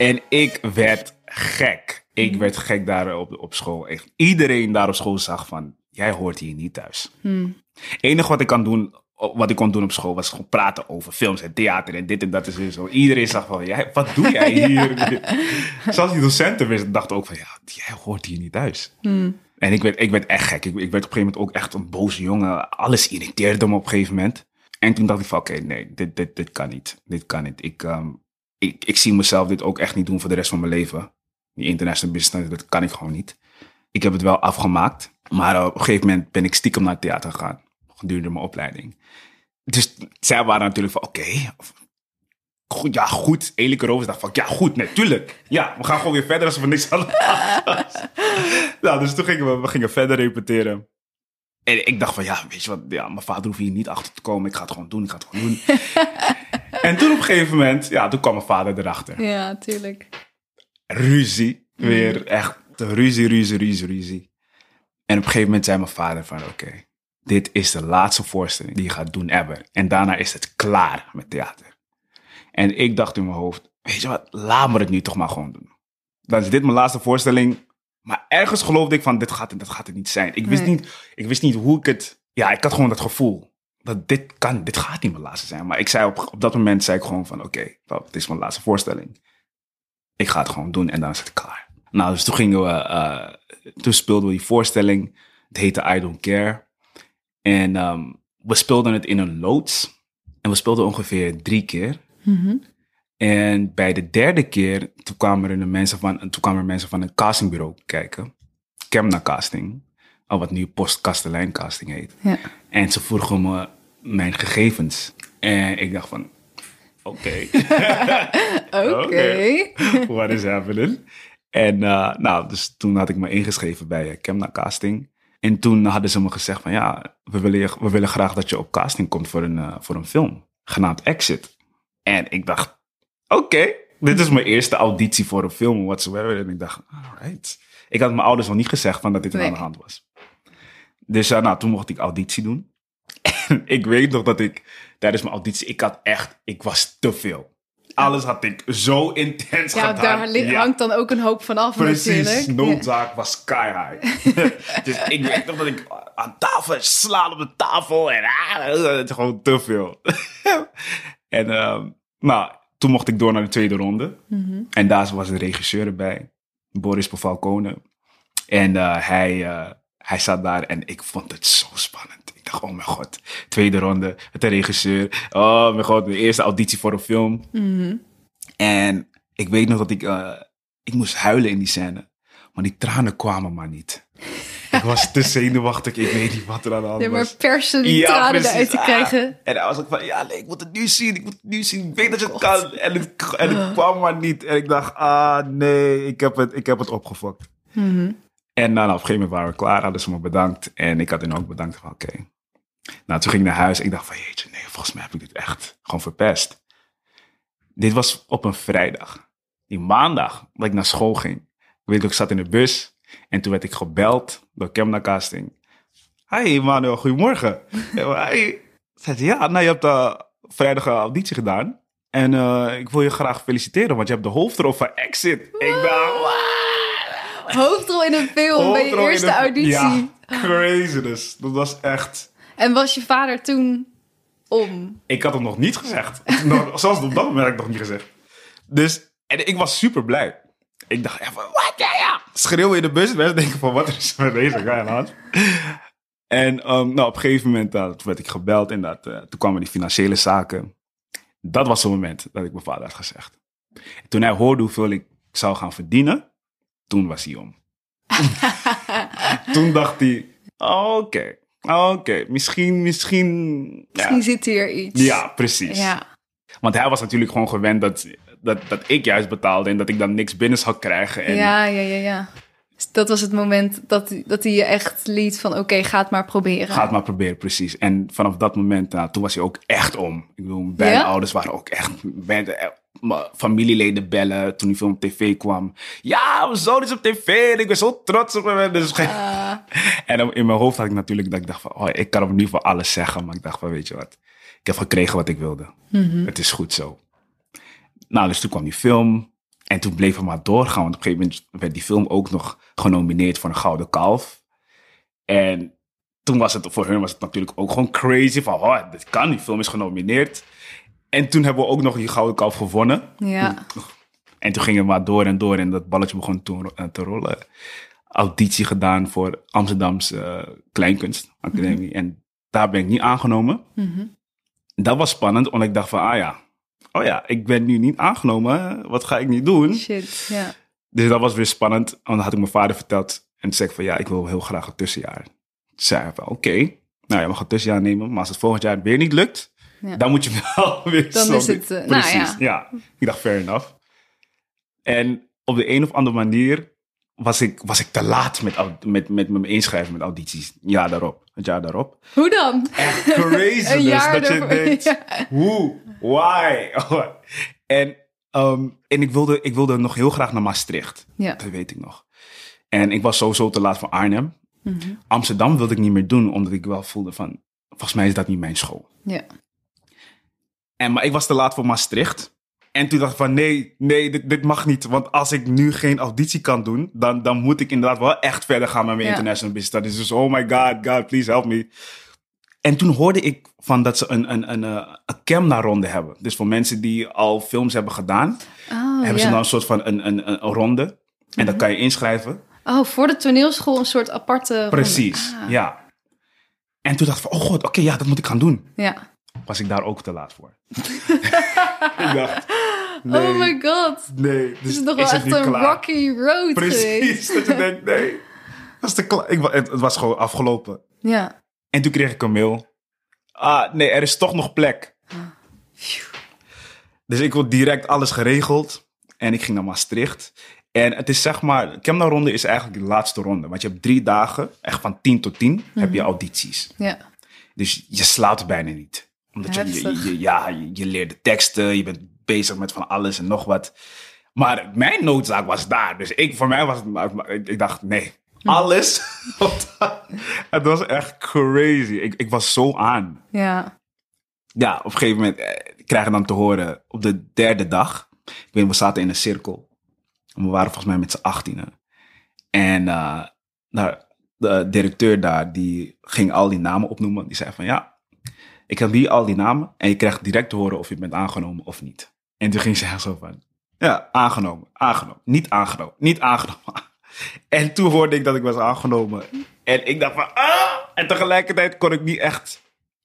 En ik werd gek. Ik werd gek daar op, op school. Echt, iedereen daar op school zag van, jij hoort hier niet thuis. Het enige wat ik, kan doen, wat ik kon doen op school was gewoon praten over films en theater en dit en dat en zo. Iedereen zag van, jij, wat doe jij hier? Zelfs die docenten wisten- dachten ook van, ja, jij hoort hier niet thuis. En ik werd, ik werd echt gek. Ik, ik werd op een gegeven moment ook echt een boze jongen. Alles irriteerde me op een gegeven moment. En toen dacht ik van, oké, nee, dit, dit, dit kan niet. Dit kan niet. Ik, ehm, ik, ik zie mezelf dit ook echt niet doen voor de rest van mijn leven. Die international business, dat kan ik gewoon niet. Ik heb het wel afgemaakt. Maar op een gegeven moment ben ik stiekem naar het theater gegaan. Gedurende mijn opleiding. Dus zij waren natuurlijk van, oké. ja, goed. Eerlijk erover dacht van, ja, goed, natuurlijk. Ja, we gaan gewoon weer verder als we niks was. nou, dus toen gingen we, we gingen verder repeteren. En ik dacht van, ja, weet je wat, ja, mijn vader hoeft hier niet achter te komen. Ik ga het gewoon doen, ik ga het gewoon doen. en toen op een gegeven moment, ja, toen kwam mijn vader erachter. Ja, tuurlijk. Ruzie, weer echt ruzie, ruzie, ruzie, ruzie. En op een gegeven moment zei mijn vader van, oké, dit is de laatste voorstelling die je gaat doen ever. En daarna is het klaar met theater. En ik dacht in mijn hoofd, weet je wat, laat me het nu toch maar gewoon doen. Dan is dit mijn laatste voorstelling. Maar ergens geloofde ik van, dit gaat, dat gaat het niet zijn. Ik wist, Nee. niet, ik wist niet hoe ik het... Ja, ik had gewoon dat gevoel. Dat dit kan, dit gaat niet mijn laatste zijn. Maar ik zei op, op dat moment zei ik gewoon van, oké, pap, het is mijn laatste voorstelling. Ik ga het gewoon doen en dan is het klaar. Nou, dus toen gingen we, eh, toen speelden we die voorstelling. Het heette I Don't Care. En ehm, we speelden het in een loods. En we speelden ongeveer drie keer. En bij de derde keer, toen kwamen er, de mensen van, toen kwamen er mensen van een castingbureau kijken. Kemna Casting. Al wat nu Post Kastelein Casting heet. Ja. En ze vroegen me mijn gegevens. En ik dacht van, oké. Oké. What is happening? En eh, nou, dus toen had ik me ingeschreven bij uh, Kemna Casting. En toen hadden ze me gezegd van ja, we willen, je- we willen graag dat je op casting komt voor een, eh, voor een film. Genaamd Exit. En ik dacht, oké, dit is mijn eerste auditie voor een film whatsoever. En ik dacht, alright. Ik had mijn ouders nog niet gezegd van dat dit Nee. aan de hand was. Dus eh, nou, toen mocht ik auditie doen. En ik weet nog dat ik tijdens mijn auditie, ik had echt, ik was te veel. Alles had ik zo intens Ja, gedaan. daar Ja. hangt dan ook een hoop van af Precies, natuurlijk. noodzaak was sky high. dus ik weet nog dat ik aan tafel slaan op de tafel en ah, het is gewoon te veel. en ehm, nou, toen mocht ik door naar de tweede ronde. En daar was een regisseur erbij, Boris Pofalcone. En eh, hij, eh, hij zat daar en ik vond het zo spannend. Ik dacht oh mijn god, tweede ronde, met de regisseur. Oh mijn god, de eerste auditie voor een film. En ik weet nog dat ik, eh, ik moest huilen in die scène. Maar die tranen kwamen maar niet. ik was te zenuwachtig, ik weet niet wat er aan de hand Ja, maar was. persen die Ja, tranen precies. eruit te Ah. krijgen. En hij was ook van, ja, nee, ik moet het nu zien, ik moet het nu zien. Ik weet dat je het kan. En het, en het kwam maar niet. En ik dacht, ah, nee, ik heb het, ik heb het opgefokt. En nou, op een gegeven moment waren we klaar, hadden ze me bedankt. En ik had hen ook bedankt van, oké. Nou, toen ging ik naar huis. Ik dacht van, jeetje, nee, volgens mij heb ik dit echt gewoon verpest. Dit was op een vrijdag. Die maandag, dat ik naar school ging. Ik weet ook, ik zat in de bus. En toen werd ik gebeld door Camna Casting. Hi, Manuel, goedemorgen. En, Hi. Zei ze, ja, nou, je hebt uh, vrijdag een auditie gedaan. En eh, ik wil je graag feliciteren, want je hebt de hoofdrol van Exit. Ik dacht, Hoofdrol in een film bij je eerste een- auditie. Ja, crazy dus. Dat was echt... En was je vader toen om? Ik had het nog niet gezegd. zelfs op dat moment had ik nog niet gezegd. Dus, en ik was super blij. Ik dacht wat, ja, ja. Schreeuwen in de bus. Mensen denken van, wat is er met deze guy aan? En um, nou, op een gegeven moment uh, toen werd ik gebeld. En dat, uh, toen kwamen die financiële zaken. Dat was het moment dat ik mijn vader had gezegd. Toen hij hoorde hoeveel ik zou gaan verdienen, toen was hij om. toen dacht hij, oké, oké, misschien, misschien... Ja. Misschien zit hier iets. Ja, precies. Ja. Want hij was natuurlijk gewoon gewend dat, dat, dat ik juist betaalde en dat ik dan niks binnen zou krijgen. En Ja, ja, ja, ja. Dus dat was het moment dat, dat hij je echt liet van... oké, ga het maar proberen. Ga het maar proberen, precies. En vanaf dat moment, nou, toen was hij ook echt om. Ik bedoel, Ja? ouders waren ook echt... mijn familieleden bellen toen die film op tv kwam. Ja, mijn zoon is op tv en ik ben zo trots op hem. Dus Ah. En dan in mijn hoofd had ik natuurlijk dat ik dacht van... Oh, ik kan nu voor alles zeggen. Maar ik dacht van, weet je wat? Ik heb gekregen wat ik wilde. Het is goed zo. Nou, dus toen kwam die film. En toen bleef het maar doorgaan. Want op een gegeven moment werd die film ook nog genomineerd voor een Gouden Kalf. En toen was het, voor hun was het natuurlijk ook gewoon crazy. Van, oh, dit kan, die film is genomineerd. En toen hebben we ook nog die Gouden Kalf gewonnen. Ja. En toen ging het maar door en door. En dat balletje begon te, eh, te rollen. Auditie gedaan voor Amsterdamse eh, Kleinkunstacademie. En daar ben ik niet aangenomen. Dat was spannend, omdat ik dacht van, ah ja. Oh ja, ik ben nu niet aangenomen. Wat ga ik nu doen? Shit, ja. Dus dat was weer spannend. En dan had ik mijn vader verteld. En toen zei ik van, ja, ik wil heel graag een tussenjaar. Toen zei hij van, oké. Nou, je mag een tussenjaar nemen. Maar als het volgend jaar weer niet lukt, Ja. dan moet je wel weer Dan is het, eh, nou Precies, ja. ja. Ik dacht, fair enough. En op de een of andere manier was ik, was ik te laat met, met, met, met me inschrijven met audities. Jaar daarop. Het jaar daarop. Hoe dan? Echt crazy dus. dat je denkt, ja. hoe? Why? en ehm, en ik, wilde, ik wilde nog heel graag naar Maastricht. Ja. Dat weet ik nog. En ik was sowieso te laat voor Arnhem. Mhm. Amsterdam wilde ik niet meer doen, omdat ik wel voelde van... Volgens mij is dat niet mijn school. Ja. En, maar ik was te laat voor Maastricht. En toen dacht ik van nee, nee, dit, dit mag niet. Want als ik nu geen auditie kan doen, dan, dan moet ik inderdaad wel echt verder gaan met mijn Ja. international business. Dat is dus, oh my god, God, please help me. En toen hoorde ik van dat ze een, een, een, eh, een Camna-ronde hebben. Dus voor mensen die al films hebben gedaan, Oh, hebben ze dan een soort van een, een, een, een ronde. En dan kan je inschrijven. Oh, voor de toneelschool een soort aparte... ronde. Precies, Ah, ja. En toen dacht ik van, oh god, oké, ja, dat moet ik gaan doen. ja. Was ik daar ook te laat voor. ik dacht, nee, Oh my god. nee. Het Dus is toch wel het echt een klaar? rocky road Precies, geweest. dat je denkt, nee. Dat is te klaar. Ik, het, het was gewoon afgelopen. Ja. En toen kreeg ik een mail. Ah, nee, er is toch nog plek. Dus ik wil direct alles geregeld. En ik ging naar Maastricht. En het is zeg maar, Kemna ronde is eigenlijk de laatste ronde. Want je hebt drie dagen, echt van 10 tot 10, heb je audities. Ja. Dus je slaapt bijna niet. Omdat je, je, Heftig. je- ja, je, leert de teksten, je bent bezig met van alles en nog wat. Maar mijn noodzaak was daar. Dus ik, voor mij was het, ik, ik dacht, nee, Hm. alles. het was echt crazy. Ik, ik was zo aan. Ja. Ja, op een gegeven moment eh, krijg je dan te horen op de derde dag. Ik weet, we zaten in een cirkel. En we waren volgens mij met z'n achttienen. En nou, de directeur daar, die ging al die namen opnoemen. Die zei van ja, ik heb hier al die namen. En je krijgt direct te horen of je bent aangenomen of niet. En toen ging ze echt zo van, ja, aangenomen, aangenomen, niet aangenomen, niet aangenomen. En toen hoorde ik dat ik was aangenomen. En ik dacht van, ah! en tegelijkertijd kon ik niet echt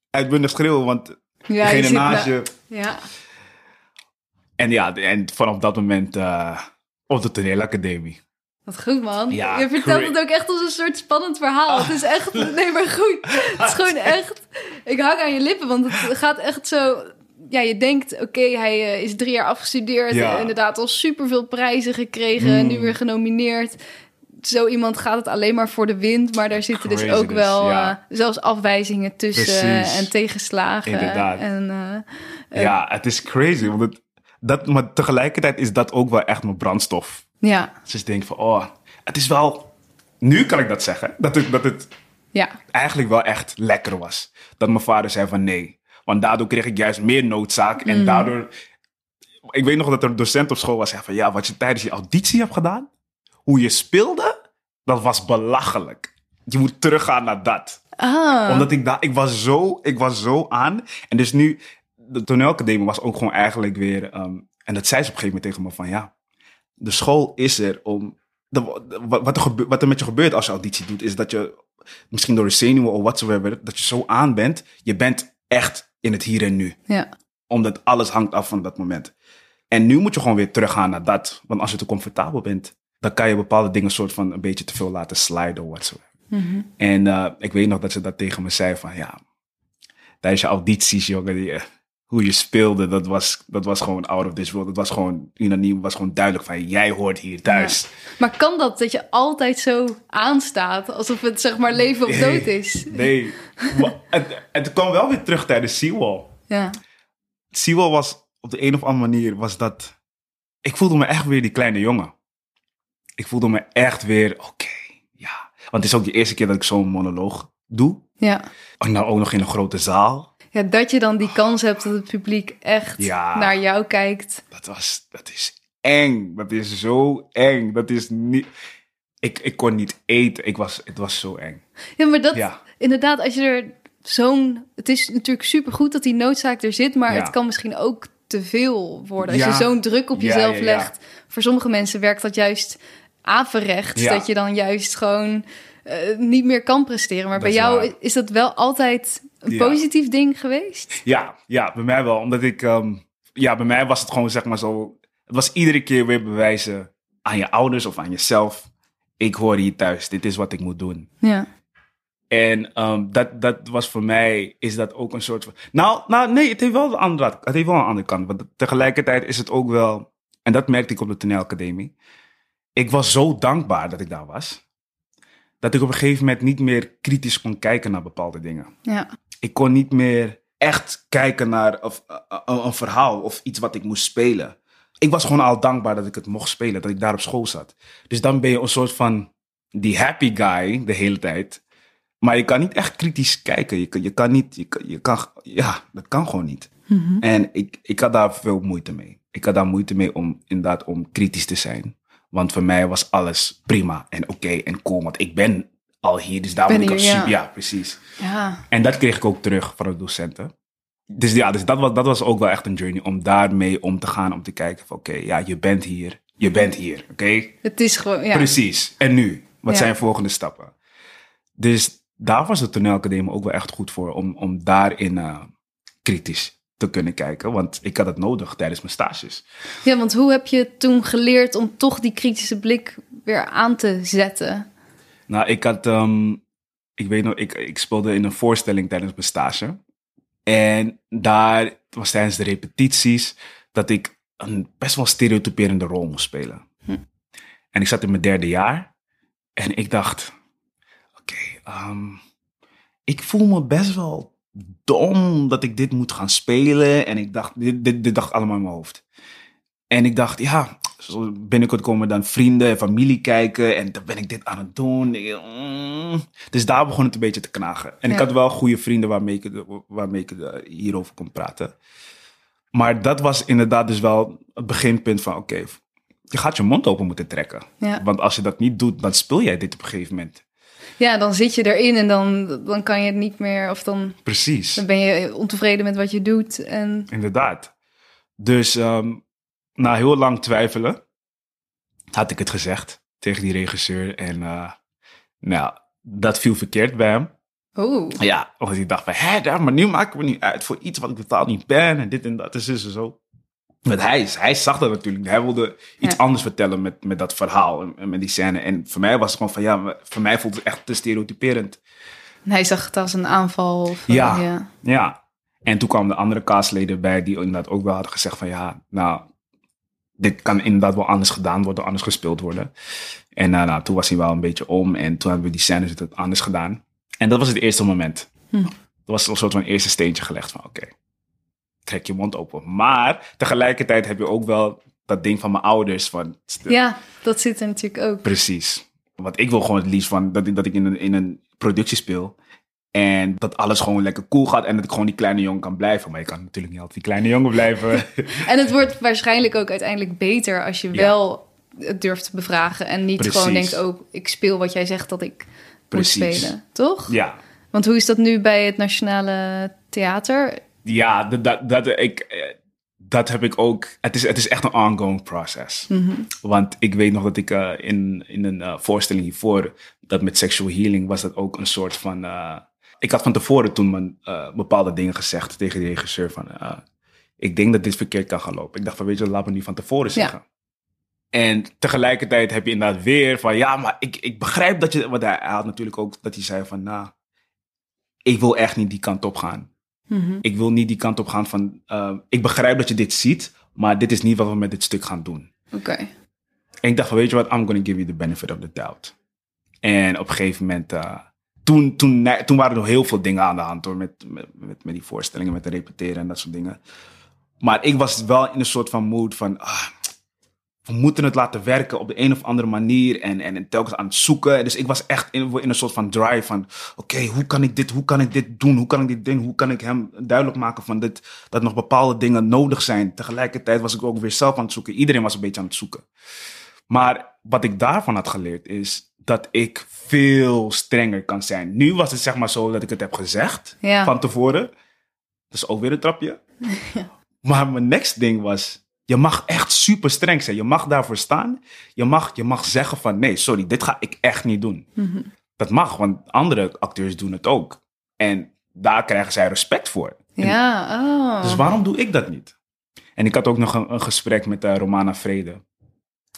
uitbundig schreeuwen, want Ja, degene naast je... Ja. En ja, en vanaf dat moment eh, op de toneelacademie. Wat goed, man. Ja, je vertelt great. het ook echt als een soort spannend verhaal. Het is echt... Nee, maar goed. Het is gewoon echt... Ik hang aan je lippen, want het gaat echt zo... Ja, je denkt, oké, hij eh, is drie jaar afgestudeerd. Ja. en Inderdaad al superveel prijzen gekregen. En nu Mm. weer genomineerd. Zo iemand gaat het alleen maar voor de wind. Maar daar zitten dus ook wel ja. eh, zelfs afwijzingen tussen. Precies. En tegenslagen. Inderdaad. En, eh, Ja, het is crazy. Want het, dat, maar tegelijkertijd is dat ook wel echt mijn brandstof. Ja, Dus ik denk van, oh, het is wel... Nu kan ik dat zeggen. Dat het, dat het ja. eigenlijk wel echt lekker was. Dat mijn vader zei van nee. Want daardoor kreeg ik juist meer noodzaak. En daardoor... Ik weet nog dat er een docent op school was. Zei van ja, wat je tijdens je auditie hebt gedaan. Hoe je speelde. Dat was belachelijk. Je moet teruggaan naar dat. Ah, Omdat ik daar... Ik was zo... Ik was zo aan. En dus nu... De toneelacademie was ook gewoon eigenlijk weer... ehm, en dat zei ze op een gegeven moment tegen me van ja... De school is er om... De, wat, wat, er gebe- wat er met je gebeurt als je auditie doet... is dat je misschien door de zenuwen of whatsoever... dat je zo aan bent. Je bent echt in het hier en nu ja. omdat alles hangt af van dat moment. En nu moet je gewoon weer teruggaan naar dat. Want als je te comfortabel bent, dan kan je bepaalde dingen soort van een beetje te veel laten sliden of whatsoever. En eh, ik weet nog dat ze dat tegen me zei van ja, tijdens je audities, jongen, die, eh, hoe je speelde, dat was, dat was gewoon out of this world. Dat was gewoon, unaniem, was gewoon duidelijk van jij hoort hier thuis. Maar kan dat dat je altijd zo aanstaat? Alsof het zeg maar leven of dood is? Nee, maar het, het kwam wel weer terug tijdens Seawall. Ja. Siwel was op de een of andere manier was dat. Ik voelde me echt weer die kleine jongen. Ik voelde me echt weer, oké, ja. Want het is ook de eerste keer dat ik zo'n monoloog doe. Ja. En dan ook nog in een grote zaal. Ja, dat je dan die kans hebt dat het publiek echt Ja. naar jou kijkt. Dat was, dat is eng. Dat is zo eng. Dat is niet. Ik, ik kon niet eten. Ik was, het was zo eng. Ja, maar dat Ja. inderdaad, als je er zo'n... Het is natuurlijk supergoed dat die noodzaak er zit, maar Ja. het kan misschien ook te veel worden. Als je zo'n druk op jezelf legt. Voor sommige mensen werkt dat juist averechts. Ja. Dat je dan juist gewoon eh, niet meer kan presteren. Maar Dat bij jou is dat wel altijd een Ja. positief ding geweest? Ja, ja, bij mij wel. Omdat ik, ehm, ja, bij mij was het gewoon zeg maar zo. Het was iedere keer weer bewijzen aan je ouders of aan jezelf. Ik hoor hier thuis. Dit is wat ik moet doen. Ja. En ehm, dat, dat was voor mij, is dat ook een soort van... Nou, nou nee, het heeft wel een andere, het heeft wel een andere kant. Want tegelijkertijd is het ook wel... En dat merkte ik op de toneelacademie. Ik was zo dankbaar dat ik daar was. Dat ik op een gegeven moment niet meer kritisch kon kijken naar bepaalde dingen. Ja. Ik kon niet meer echt kijken naar of, eh, eh, een verhaal of iets wat ik moest spelen. Ik was gewoon al dankbaar dat ik het mocht spelen, dat ik daar op school zat. Dus dan ben je een soort van die happy guy de hele tijd. Maar je kan niet echt kritisch kijken. Je kan, je kan niet, je kan, je kan, ja, dat kan gewoon niet. En ik, ik had daar veel moeite mee. Ik had daar moeite mee om inderdaad om kritisch te zijn. Want voor mij was alles prima en oké en cool. Want ik ben al hier, dus daar Ben ik hier, super. Ja, precies. Ja. En dat kreeg ik ook terug van de docenten. Dus ja, dus dat, was, dat was ook wel echt een journey om daarmee om te gaan. Om te kijken van oké, ja, je bent hier. Je bent hier, oké? Het is gewoon... Ja. Precies. En nu? Wat Ja. zijn volgende stappen? Dus daar was de toneelacademie ook wel echt goed voor. Om, om daarin eh, kritisch te kunnen kijken. Want ik had het nodig tijdens mijn stages. Ja, want hoe heb je toen geleerd om toch die kritische blik weer aan te zetten? Nou, ik had, ehm, ik weet nog, ik, ik speelde in een voorstelling tijdens mijn stage. En daar was tijdens de repetities dat ik een best wel stereotyperende rol moest spelen. En ik zat in mijn derde jaar en ik dacht, oké, ehm, ik voel me best wel dom dat ik dit moet gaan spelen. En ik dacht, dit, dit, dit dacht allemaal in mijn hoofd. En ik dacht, ja, binnenkort komen dan vrienden en familie kijken. En dan ben ik dit aan het doen. Dus daar begon het een beetje te knagen. En ik had wel goede vrienden waarmee ik, waarmee ik eh, hierover kon praten. Maar dat was inderdaad dus wel het beginpunt van, oké, je gaat je mond open moeten trekken. Ja. Want als je dat niet doet, dan speel jij dit op een gegeven moment. Ja, dan zit je erin en dan, dan kan je het niet meer... Of dan, Precies. dan ben je ontevreden met wat je doet. En Inderdaad. Dus ehm, na heel lang twijfelen had ik het gezegd tegen die regisseur. En eh, nou, dat viel verkeerd bij hem. Oeh. Ja, omdat ik dacht van, hè, daar, maar nu maken we niet uit voor iets wat ik totaal niet ben en dit en dat en zo en zo. Want hij, hij zag dat natuurlijk. Hij wilde iets Ja. anders vertellen met, met dat verhaal en, en met die scène. En voor mij was het gewoon van, ja, voor mij voelt het echt te stereotyperend. En hij zag het als een aanval. Of, eh, Ja. ja. Ja. En toen kwamen de andere castleden bij die inderdaad ook wel hadden gezegd van, ja, nou, dit kan inderdaad wel anders gedaan worden, anders gespeeld worden. En eh, nou, toen was hij wel een beetje om en toen hebben we die scènes het anders gedaan. En dat was het eerste moment. Hm. Dat was een soort van eerste steentje gelegd van, oké, trek je mond open. Maar tegelijkertijd heb je ook wel dat ding van mijn ouders van, ja, dat zit er natuurlijk ook. Precies. Want ik wil gewoon het liefst van dat ik, dat ik in, een, in een productie speel. En dat alles gewoon lekker cool gaat. En dat ik gewoon die kleine jongen kan blijven. Maar je kan natuurlijk niet altijd die kleine jongen blijven. En het wordt waarschijnlijk ook uiteindelijk beter als je Ja. wel het durft te bevragen. En niet Precies. gewoon denkt, oh, ik speel wat jij zegt dat ik Precies. moet spelen. Toch? ja. Want hoe is dat nu bij het Nationale Theater? Ja, dat, dat, dat, ik, eh, dat heb ik ook. Het is, het is echt een ongoing process. Want ik weet nog dat ik eh, in, in een eh, voorstelling hiervoor, dat met sexual healing, was dat ook een soort van. Ik had van tevoren toen mijn, eh, bepaalde dingen gezegd tegen de regisseur van. eh, ik denk dat dit verkeerd kan gaan lopen. Ik dacht van, weet je, laat me nu van tevoren zeggen. En tegelijkertijd heb je inderdaad weer van, ja, maar ik, ik begrijp dat je, want hij, hij had natuurlijk ook dat hij zei van, nou, ik wil echt niet die kant op gaan. Mhm. Ik wil niet die kant op gaan van, eh, ik begrijp dat je dit ziet, maar dit is niet wat we met dit stuk gaan doen. Oké. En ik dacht van, weet je wat, I'm gonna give you the benefit of the doubt. En op een gegeven moment, toen, toen, toen waren er nog heel veel dingen aan de hand hoor, met, met, met, met die voorstellingen, met de repeteren en dat soort dingen. Maar ik was wel in een soort van mood van, ah, we moeten het laten werken op de een of andere manier en, en, en telkens aan het zoeken. Dus ik was echt in, in een soort van drive van, oké, hoe kan ik dit, hoe kan ik dit doen? Hoe kan ik dit doen? Hoe kan ik hem duidelijk maken van dit, dat nog bepaalde dingen nodig zijn? Tegelijkertijd was ik ook weer zelf aan het zoeken. Iedereen was een beetje aan het zoeken. Maar wat ik daarvan had geleerd is dat ik veel strenger kan zijn. Nu was het zeg maar zo dat ik het heb gezegd Ja. van tevoren. Dat is ook weer een trapje. Maar mijn next ding was, je mag echt super streng zijn. Je mag daarvoor staan. Je mag, je mag zeggen van, nee, sorry, dit ga ik echt niet doen. Mhm. Dat mag, want andere acteurs doen het ook. En daar krijgen zij respect voor. En Ja, oh. dus waarom doe ik dat niet? En ik had ook nog een, een gesprek met eh, Romana Vrede.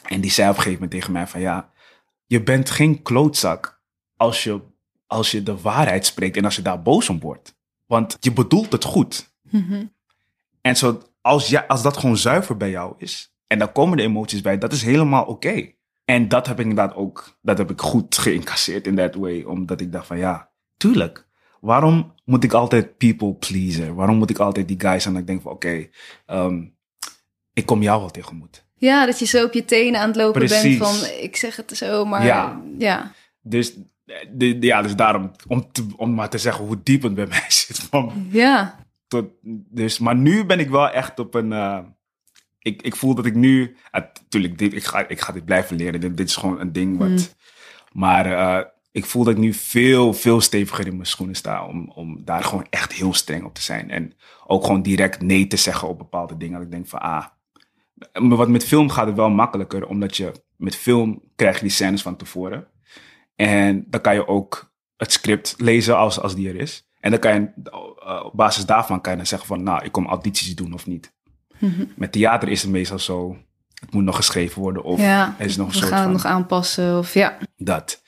En die zei op een gegeven moment tegen mij van ja, je bent geen klootzak als je, als je de waarheid spreekt en als je daar boos om wordt. Want je bedoelt het goed. Mhm. En zo, als, ja, als dat gewoon zuiver bij jou is, en daar komen de emoties bij, dat is helemaal oké. En dat heb ik inderdaad ook, dat heb ik goed geïncasseerd in that way, omdat ik dacht van ja, tuurlijk. Waarom moet ik altijd people pleaser? Waarom moet ik altijd die guy zijn dat ik denk van oké, ehm, ik kom jou wel tegemoet. Ja, dat je zo op je tenen aan het lopen Precies. bent van, ik zeg het zo, maar Ja. ja. Dus, eh, de, ja, dus daarom, om, te, om maar te zeggen hoe diep het bij mij zit. Van, Ja. tot, dus, maar nu ben ik wel echt op een. eh, ik, ik voel dat ik nu. Natuurlijk, dit, ik, ga, ik ga dit blijven leren. Dit, dit is gewoon een ding wat. Mm. Maar eh, ik voel dat ik nu veel, veel steviger in mijn schoenen sta. Om, om daar gewoon echt heel streng op te zijn. En ook gewoon direct nee te zeggen op bepaalde dingen. Dat ik denk van ah. Maar wat met film gaat het wel makkelijker. Omdat je met film krijg je die scènes van tevoren. En dan kan je ook het script lezen als, als die er is. En dan kan je eh, op basis daarvan kan je dan zeggen van, nou, ik kom audities doen of niet. Mhm. Met theater is het meestal zo, het moet nog geschreven worden of ja. er is nog een we soort gaan van het nog aanpassen of ja. dat.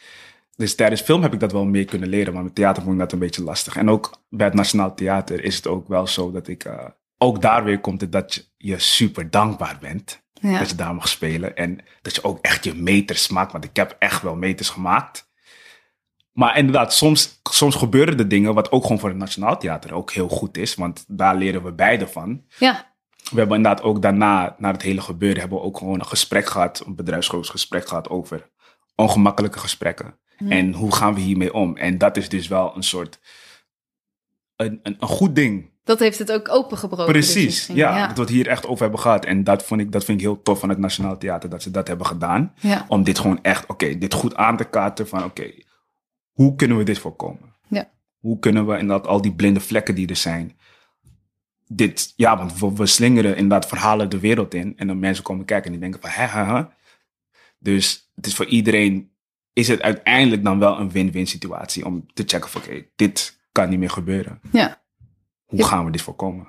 Dus tijdens film heb ik dat wel meer kunnen leren, maar met theater vond ik dat een beetje lastig. En ook bij het Nationaal Theater is het ook wel zo dat ik, eh, ook daar weer komt het dat je, super dankbaar bent ja. dat je daar mag spelen. En dat je ook echt je meters maakt. Want ik heb echt wel meters gemaakt. Maar inderdaad, soms, soms gebeuren er dingen wat ook gewoon voor het Nationaal Theater ook heel goed is. Want daar leren we beide van. Ja. We hebben inderdaad ook daarna, na het hele gebeuren, hebben we ook gewoon een gesprek gehad. Een bedrijfsgroot gesprek gehad over ongemakkelijke gesprekken. En hoe gaan we hiermee om? En dat is dus wel een soort, een, een, een goed ding. Dat heeft het ook opengebroken. dus Precies, ja, ja. Dat we het hier echt over hebben gehad. En dat, vond ik, dat vind ik heel tof van het Nationaal Theater, dat ze dat hebben gedaan. Ja. Om dit gewoon echt, oké, dit goed aan te kaarten van, oké, hoe kunnen we dit voorkomen? Ja. Hoe kunnen we inderdaad al die blinde vlekken die er zijn, dit, ja, want we, we slingeren inderdaad verhalen de wereld in. En dan mensen komen kijken en die denken van, hè, hè, hè. Dus het is voor iedereen is het uiteindelijk dan wel een win-win situatie om te checken van oké, dit kan niet meer gebeuren. Ja. Hoe gaan we dit voorkomen?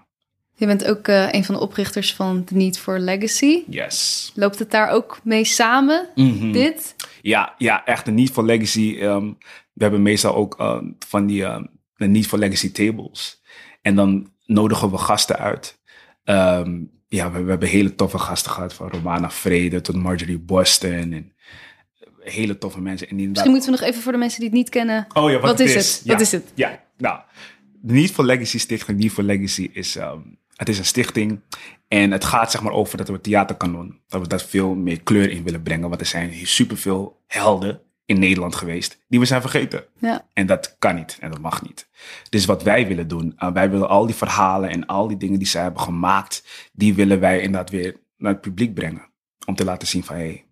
Je bent ook eh, een van de oprichters van The Need for Legacy. Yes. Loopt het daar ook mee samen, Mhm. dit? Ja, ja, echt een Need for Legacy. ehm, we hebben meestal ook ehm, van die ehm, de Need for Legacy tables. En dan nodigen we gasten uit. Ehm, ja, we, we hebben hele toffe gasten gehad. Van Romana Vrede tot Marjorie Boston. En hele toffe mensen. En inderdaad, Misschien moeten we nog even voor de mensen die het niet kennen. Oh ja, wat, Wat het is het? Ja. Wat is het? Ja, nou, de Need for Legacy stichting, Need for Legacy is, ehm, het is een stichting en het gaat zeg maar over dat we theaterkanon, dat we daar veel meer kleur in willen brengen, want er zijn hier superveel helden in Nederland geweest die we zijn vergeten. Ja. En dat kan niet en dat mag niet. Dus wat wij willen doen, uh, wij willen al die verhalen en al die dingen die zij hebben gemaakt, die willen wij inderdaad weer naar het publiek brengen. Om te laten zien van, hé, hey,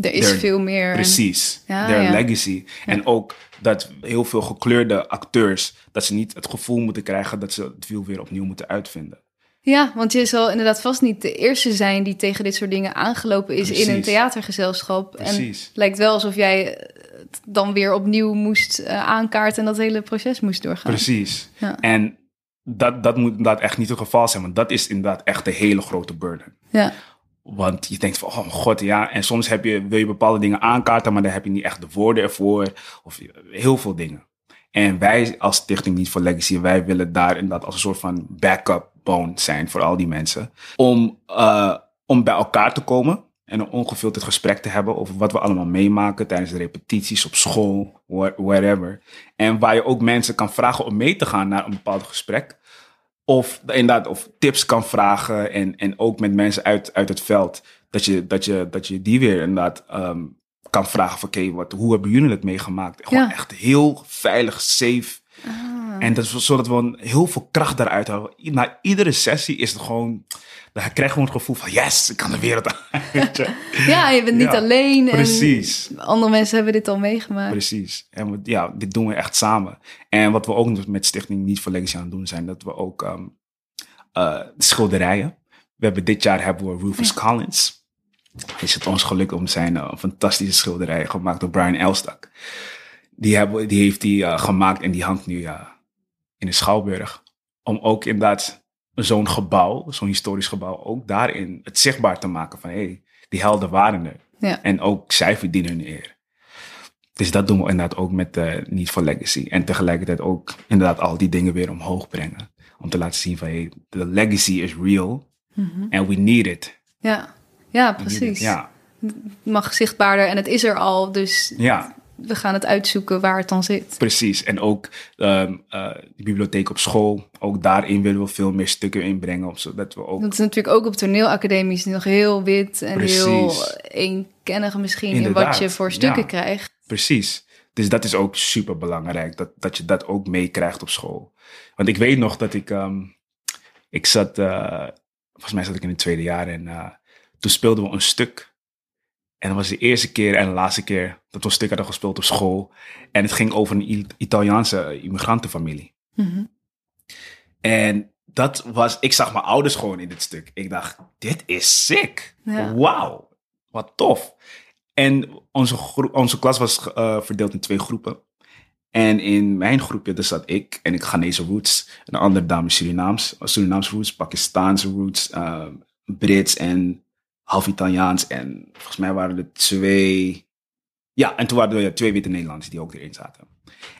Er is veel meer. Precies. Ja, Their ja. legacy. En ook dat heel veel gekleurde acteurs, dat ze niet het gevoel moeten krijgen dat ze het wiel weer opnieuw moeten uitvinden. Ja, want je zal inderdaad vast niet de eerste zijn die tegen dit soort dingen aangelopen is in een Precies. theatergezelschap. En Precies. het lijkt wel alsof jij het dan weer opnieuw moest eh, aankaarten en dat hele proces moest doorgaan. Precies. Ja. En dat, dat moet inderdaad echt niet het geval zijn, want dat is inderdaad echt de hele grote burden. Ja, Want je denkt van, oh mijn god, ja. En soms heb je, wil je bepaalde dingen aankaarten, maar dan heb je niet echt de woorden ervoor. Of heel veel dingen. En wij als Stichting Niet voor Legacy, wij willen daar inderdaad als een soort van backup bone zijn voor al die mensen. Om, eh, om bij elkaar te komen en een ongefilterd gesprek te hebben over wat we allemaal meemaken tijdens de repetities op school, wha- wherever. En waar je ook mensen kan vragen om mee te gaan naar een bepaald gesprek. Of inderdaad, of tips kan vragen en, en ook met mensen uit, uit het veld. Dat je, dat, je, dat je die weer inderdaad ehm, kan vragen van oké, wat hoe hebben jullie het meegemaakt? Gewoon Ja. echt heel veilig, safe. En dat is zodat we heel veel kracht daaruit halen. Na iedere sessie is het gewoon, dan krijg je gewoon het gevoel van yes, ik kan de wereld je? ja je bent niet Ja, alleen. Precies. En andere mensen hebben dit al meegemaakt. Precies. En we, ja, dit doen we echt samen. En wat we ook met Stichting Niet voor Legacy aan het doen zijn, dat we ook ehm, eh, schilderijen. We hebben dit jaar hebben we Rufus Collins. Is het ons gelukt om zijn eh, fantastische schilderijen gemaakt door Brian Elstak. Die, hebben, die heeft die eh, gemaakt en die hangt nu ja, in de Schouwburg. Om ook inderdaad zo'n gebouw, zo'n historisch gebouw, ook daarin het zichtbaar te maken van hé, hey, die helden waren er. Ja. En ook zij verdienen hun eer. Dus dat doen we inderdaad ook met uh, Niet voor Legacy. En tegelijkertijd ook inderdaad al die dingen weer omhoog brengen. Om te laten zien van, hey, de legacy is real. And we need it. Ja, ja it. precies. Ja, Het mag zichtbaarder en het is er al. Dus ja, we gaan het uitzoeken waar het dan zit. precies. En ook ehm, eh, de bibliotheek op school. Ook daarin willen we veel meer stukken inbrengen. Zodat we ook Dat is natuurlijk ook op toneelacademies nog heel wit en Precies. heel eenkennig misschien in wat je voor stukken ja. krijgt. Precies. Dus dat is ook super belangrijk, dat, dat je dat ook meekrijgt op school. Want ik weet nog dat ik, ehm, ik zat, eh, volgens mij zat ik in het tweede jaar en eh, toen speelden we een stuk. En dat was de eerste keer en de laatste keer dat we een stuk hadden gespeeld op school. En het ging over een Italiaanse immigrantenfamilie. Mhm. En dat was, ik zag mijn ouders gewoon in dit stuk. Ik dacht, dit is sick. Ja. Wauw, wat tof. En onze, onze klas was eh, verdeeld in twee groepen. En in mijn groepje, daar zat ik en ik Ghanese roots. Een andere dame Surinaams, Surinaams roots, Pakistaanse roots, eh, Brits en half Italiaans. En volgens mij waren er twee... Ja, en toen waren er twee witte Nederlanders die ook erin zaten.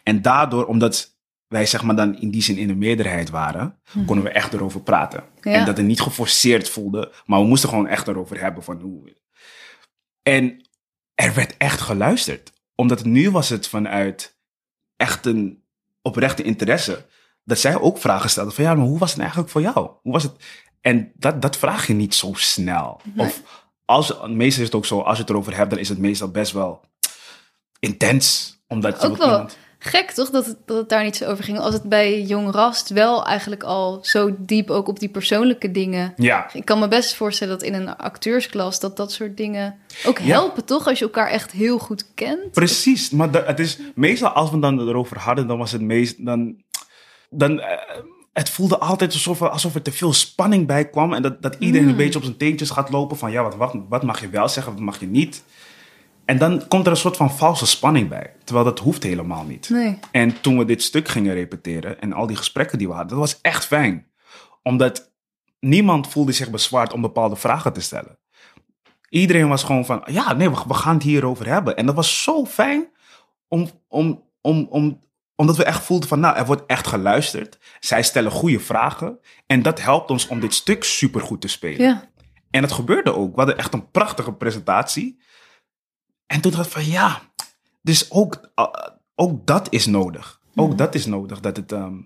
En daardoor, omdat wij zeg maar dan in die zin in de meerderheid waren, konden we echt erover praten. Ja. En dat het niet geforceerd voelde, maar we moesten gewoon echt erover hebben van hoe... En er werd echt geluisterd. Omdat nu was het vanuit echt een oprechte interesse. Dat zij ook vragen stelden van ja, maar hoe was het eigenlijk voor jou? Hoe was het? En dat, dat vraag je niet zo snel. Of als, meestal is het ook zo, als je het erover hebt, dan is het meestal best wel intens. Omdat je Ook wel iemand- gek toch dat het, dat het daar niet zo over ging. Als het bij Jong Rast wel eigenlijk al zo diep ook op die persoonlijke dingen. Ja, Ik kan me best voorstellen dat in een acteursklas dat dat soort dingen ook Ja. helpen toch? Als je elkaar echt heel goed kent. Precies, maar het is meestal als we dan erover hadden, dan was het meest dan, dan eh, het voelde altijd alsof, er- alsof er te veel spanning bij kwam en dat, dat iedereen Mm. een beetje op zijn teentjes gaat lopen van ja, wat, wat, wat mag je wel zeggen, wat mag je niet. En dan komt er een soort van valse spanning bij. Terwijl dat hoeft helemaal niet. Nee. En toen we dit stuk gingen repeteren en al die gesprekken die we hadden, dat was echt fijn. Omdat niemand voelde zich bezwaard om bepaalde vragen te stellen. Iedereen was gewoon van, ja, nee, we, we gaan het hierover hebben. En dat was zo fijn, om, om, om, om, omdat we echt voelden van, nou, er wordt echt geluisterd. Zij stellen goede vragen. En dat helpt ons om dit stuk supergoed te spelen. Ja. En dat gebeurde ook. We hadden echt een prachtige presentatie. En toen dacht ik van ja, dus ook, uh, ook dat is nodig. Ook dat is nodig. Dat, het, ehm,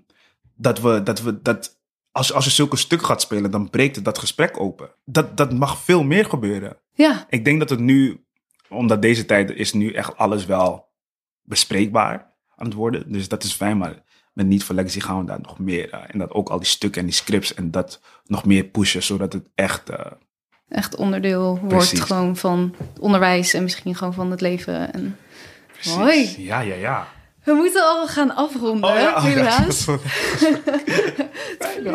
dat we, dat we, dat als, als je zulke stuk gaat spelen, dan breekt het dat gesprek open. Dat, dat mag veel meer gebeuren. Ja. Ik denk dat het nu, omdat deze tijd is nu echt alles wel bespreekbaar aan het worden. Dus dat is fijn, maar met Niet voor Legacy gaan we daar nog meer. eh, en dat ook al die stukken en die scripts en dat nog meer pushen, zodat het echt... eh, Echt onderdeel wordt gewoon van het onderwijs en misschien gewoon van het leven. En... precies. Mooi. Ja, ja, ja. We moeten al gaan afronden, Oh ja, oh ja, helaas.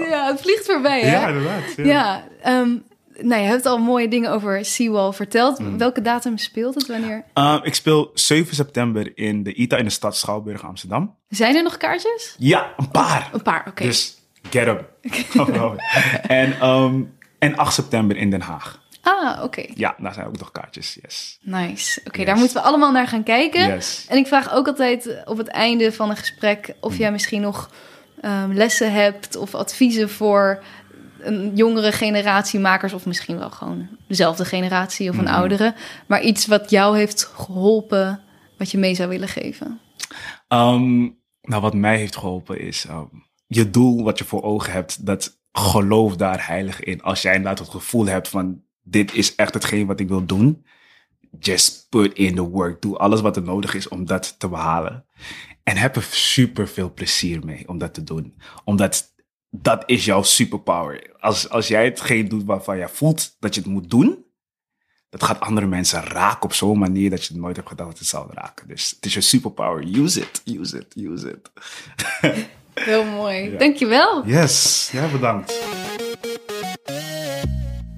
Ja, het vliegt voorbij, hè? Ja, inderdaad. Ja. Ja, ehm, nou, je hebt al mooie dingen over Seawall verteld. Mm. Welke datum speelt het? Wanneer? Uh, ik speel 7 september in de ITA in de stad Schouwburg, Amsterdam. Zijn er nog kaartjes? Ja, een paar. Een paar, oké. Dus get hem. en, ehm, en 8 september in Den Haag. Ah, oké. Ja, daar zijn ook nog kaartjes. Yes. Nice. Oké, Yes. daar moeten we allemaal naar gaan kijken. Yes. En ik vraag ook altijd op het einde van een gesprek of jij misschien nog ehm, lessen hebt of adviezen voor een jongere generatie makers, of misschien wel gewoon dezelfde generatie of een Mhm. oudere, maar iets wat jou heeft geholpen, wat je mee zou willen geven. Ehm, nou, wat mij heeft geholpen is ehm, je doel wat je voor ogen hebt, dat geloof daar heilig in. Als jij inderdaad het gevoel hebt van dit is echt hetgeen wat ik wil doen, just put in the work. Doe alles wat er nodig is om dat te behalen. En heb er super veel plezier mee om dat te doen. Omdat dat is jouw superpower. Als, als jij hetgeen doet waarvan jij voelt dat je het moet doen, dat gaat andere mensen raken op zo'n manier dat je het nooit hebt gedacht dat het zou raken. Dus het is je superpower. Use it, use it, use it. Heel mooi. Ja. Dankjewel. Yes, ja, bedankt.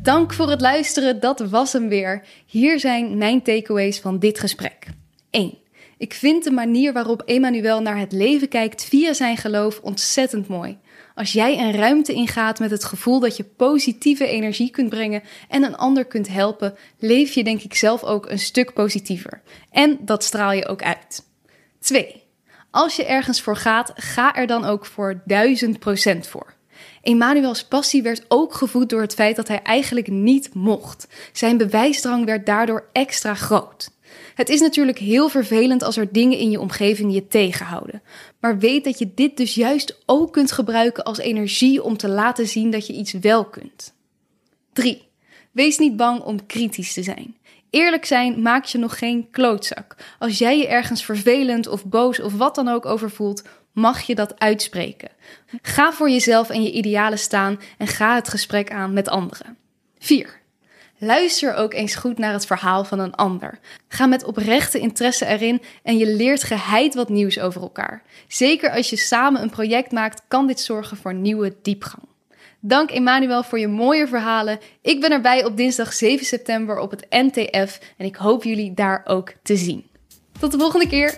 Dank voor het luisteren, dat was hem weer. Hier zijn mijn takeaways van dit gesprek. 1. Ik vind de manier waarop Emmanuel naar het leven kijkt via zijn geloof ontzettend mooi. Als jij een ruimte ingaat met het gevoel dat je positieve energie kunt brengen en een ander kunt helpen, leef je denk ik zelf ook een stuk positiever. En dat straal je ook uit. 2. Als je ergens voor gaat, ga er dan ook voor 1000% voor. Emanuels passie werd ook gevoed door het feit dat hij eigenlijk niet mocht. Zijn bewijsdrang werd daardoor extra groot. Het is natuurlijk heel vervelend als er dingen in je omgeving je tegenhouden. Maar weet dat je dit dus juist ook kunt gebruiken als energie om te laten zien dat je iets wel kunt. 3. Wees niet bang om kritisch te zijn. Eerlijk zijn maakt je nog geen klootzak. Als jij je ergens vervelend of boos of wat dan ook over voelt, mag je dat uitspreken. Ga voor jezelf en je idealen staan en ga het gesprek aan met anderen. 4. Luister ook eens goed naar het verhaal van een ander. Ga met oprechte interesse erin en je leert geheid wat nieuws over elkaar. Zeker als je samen een project maakt, kan dit zorgen voor nieuwe diepgang. Dank Emmanuel voor je mooie verhalen. Ik ben erbij op dinsdag 7 september op het NTF en ik hoop jullie daar ook te zien. Tot de volgende keer.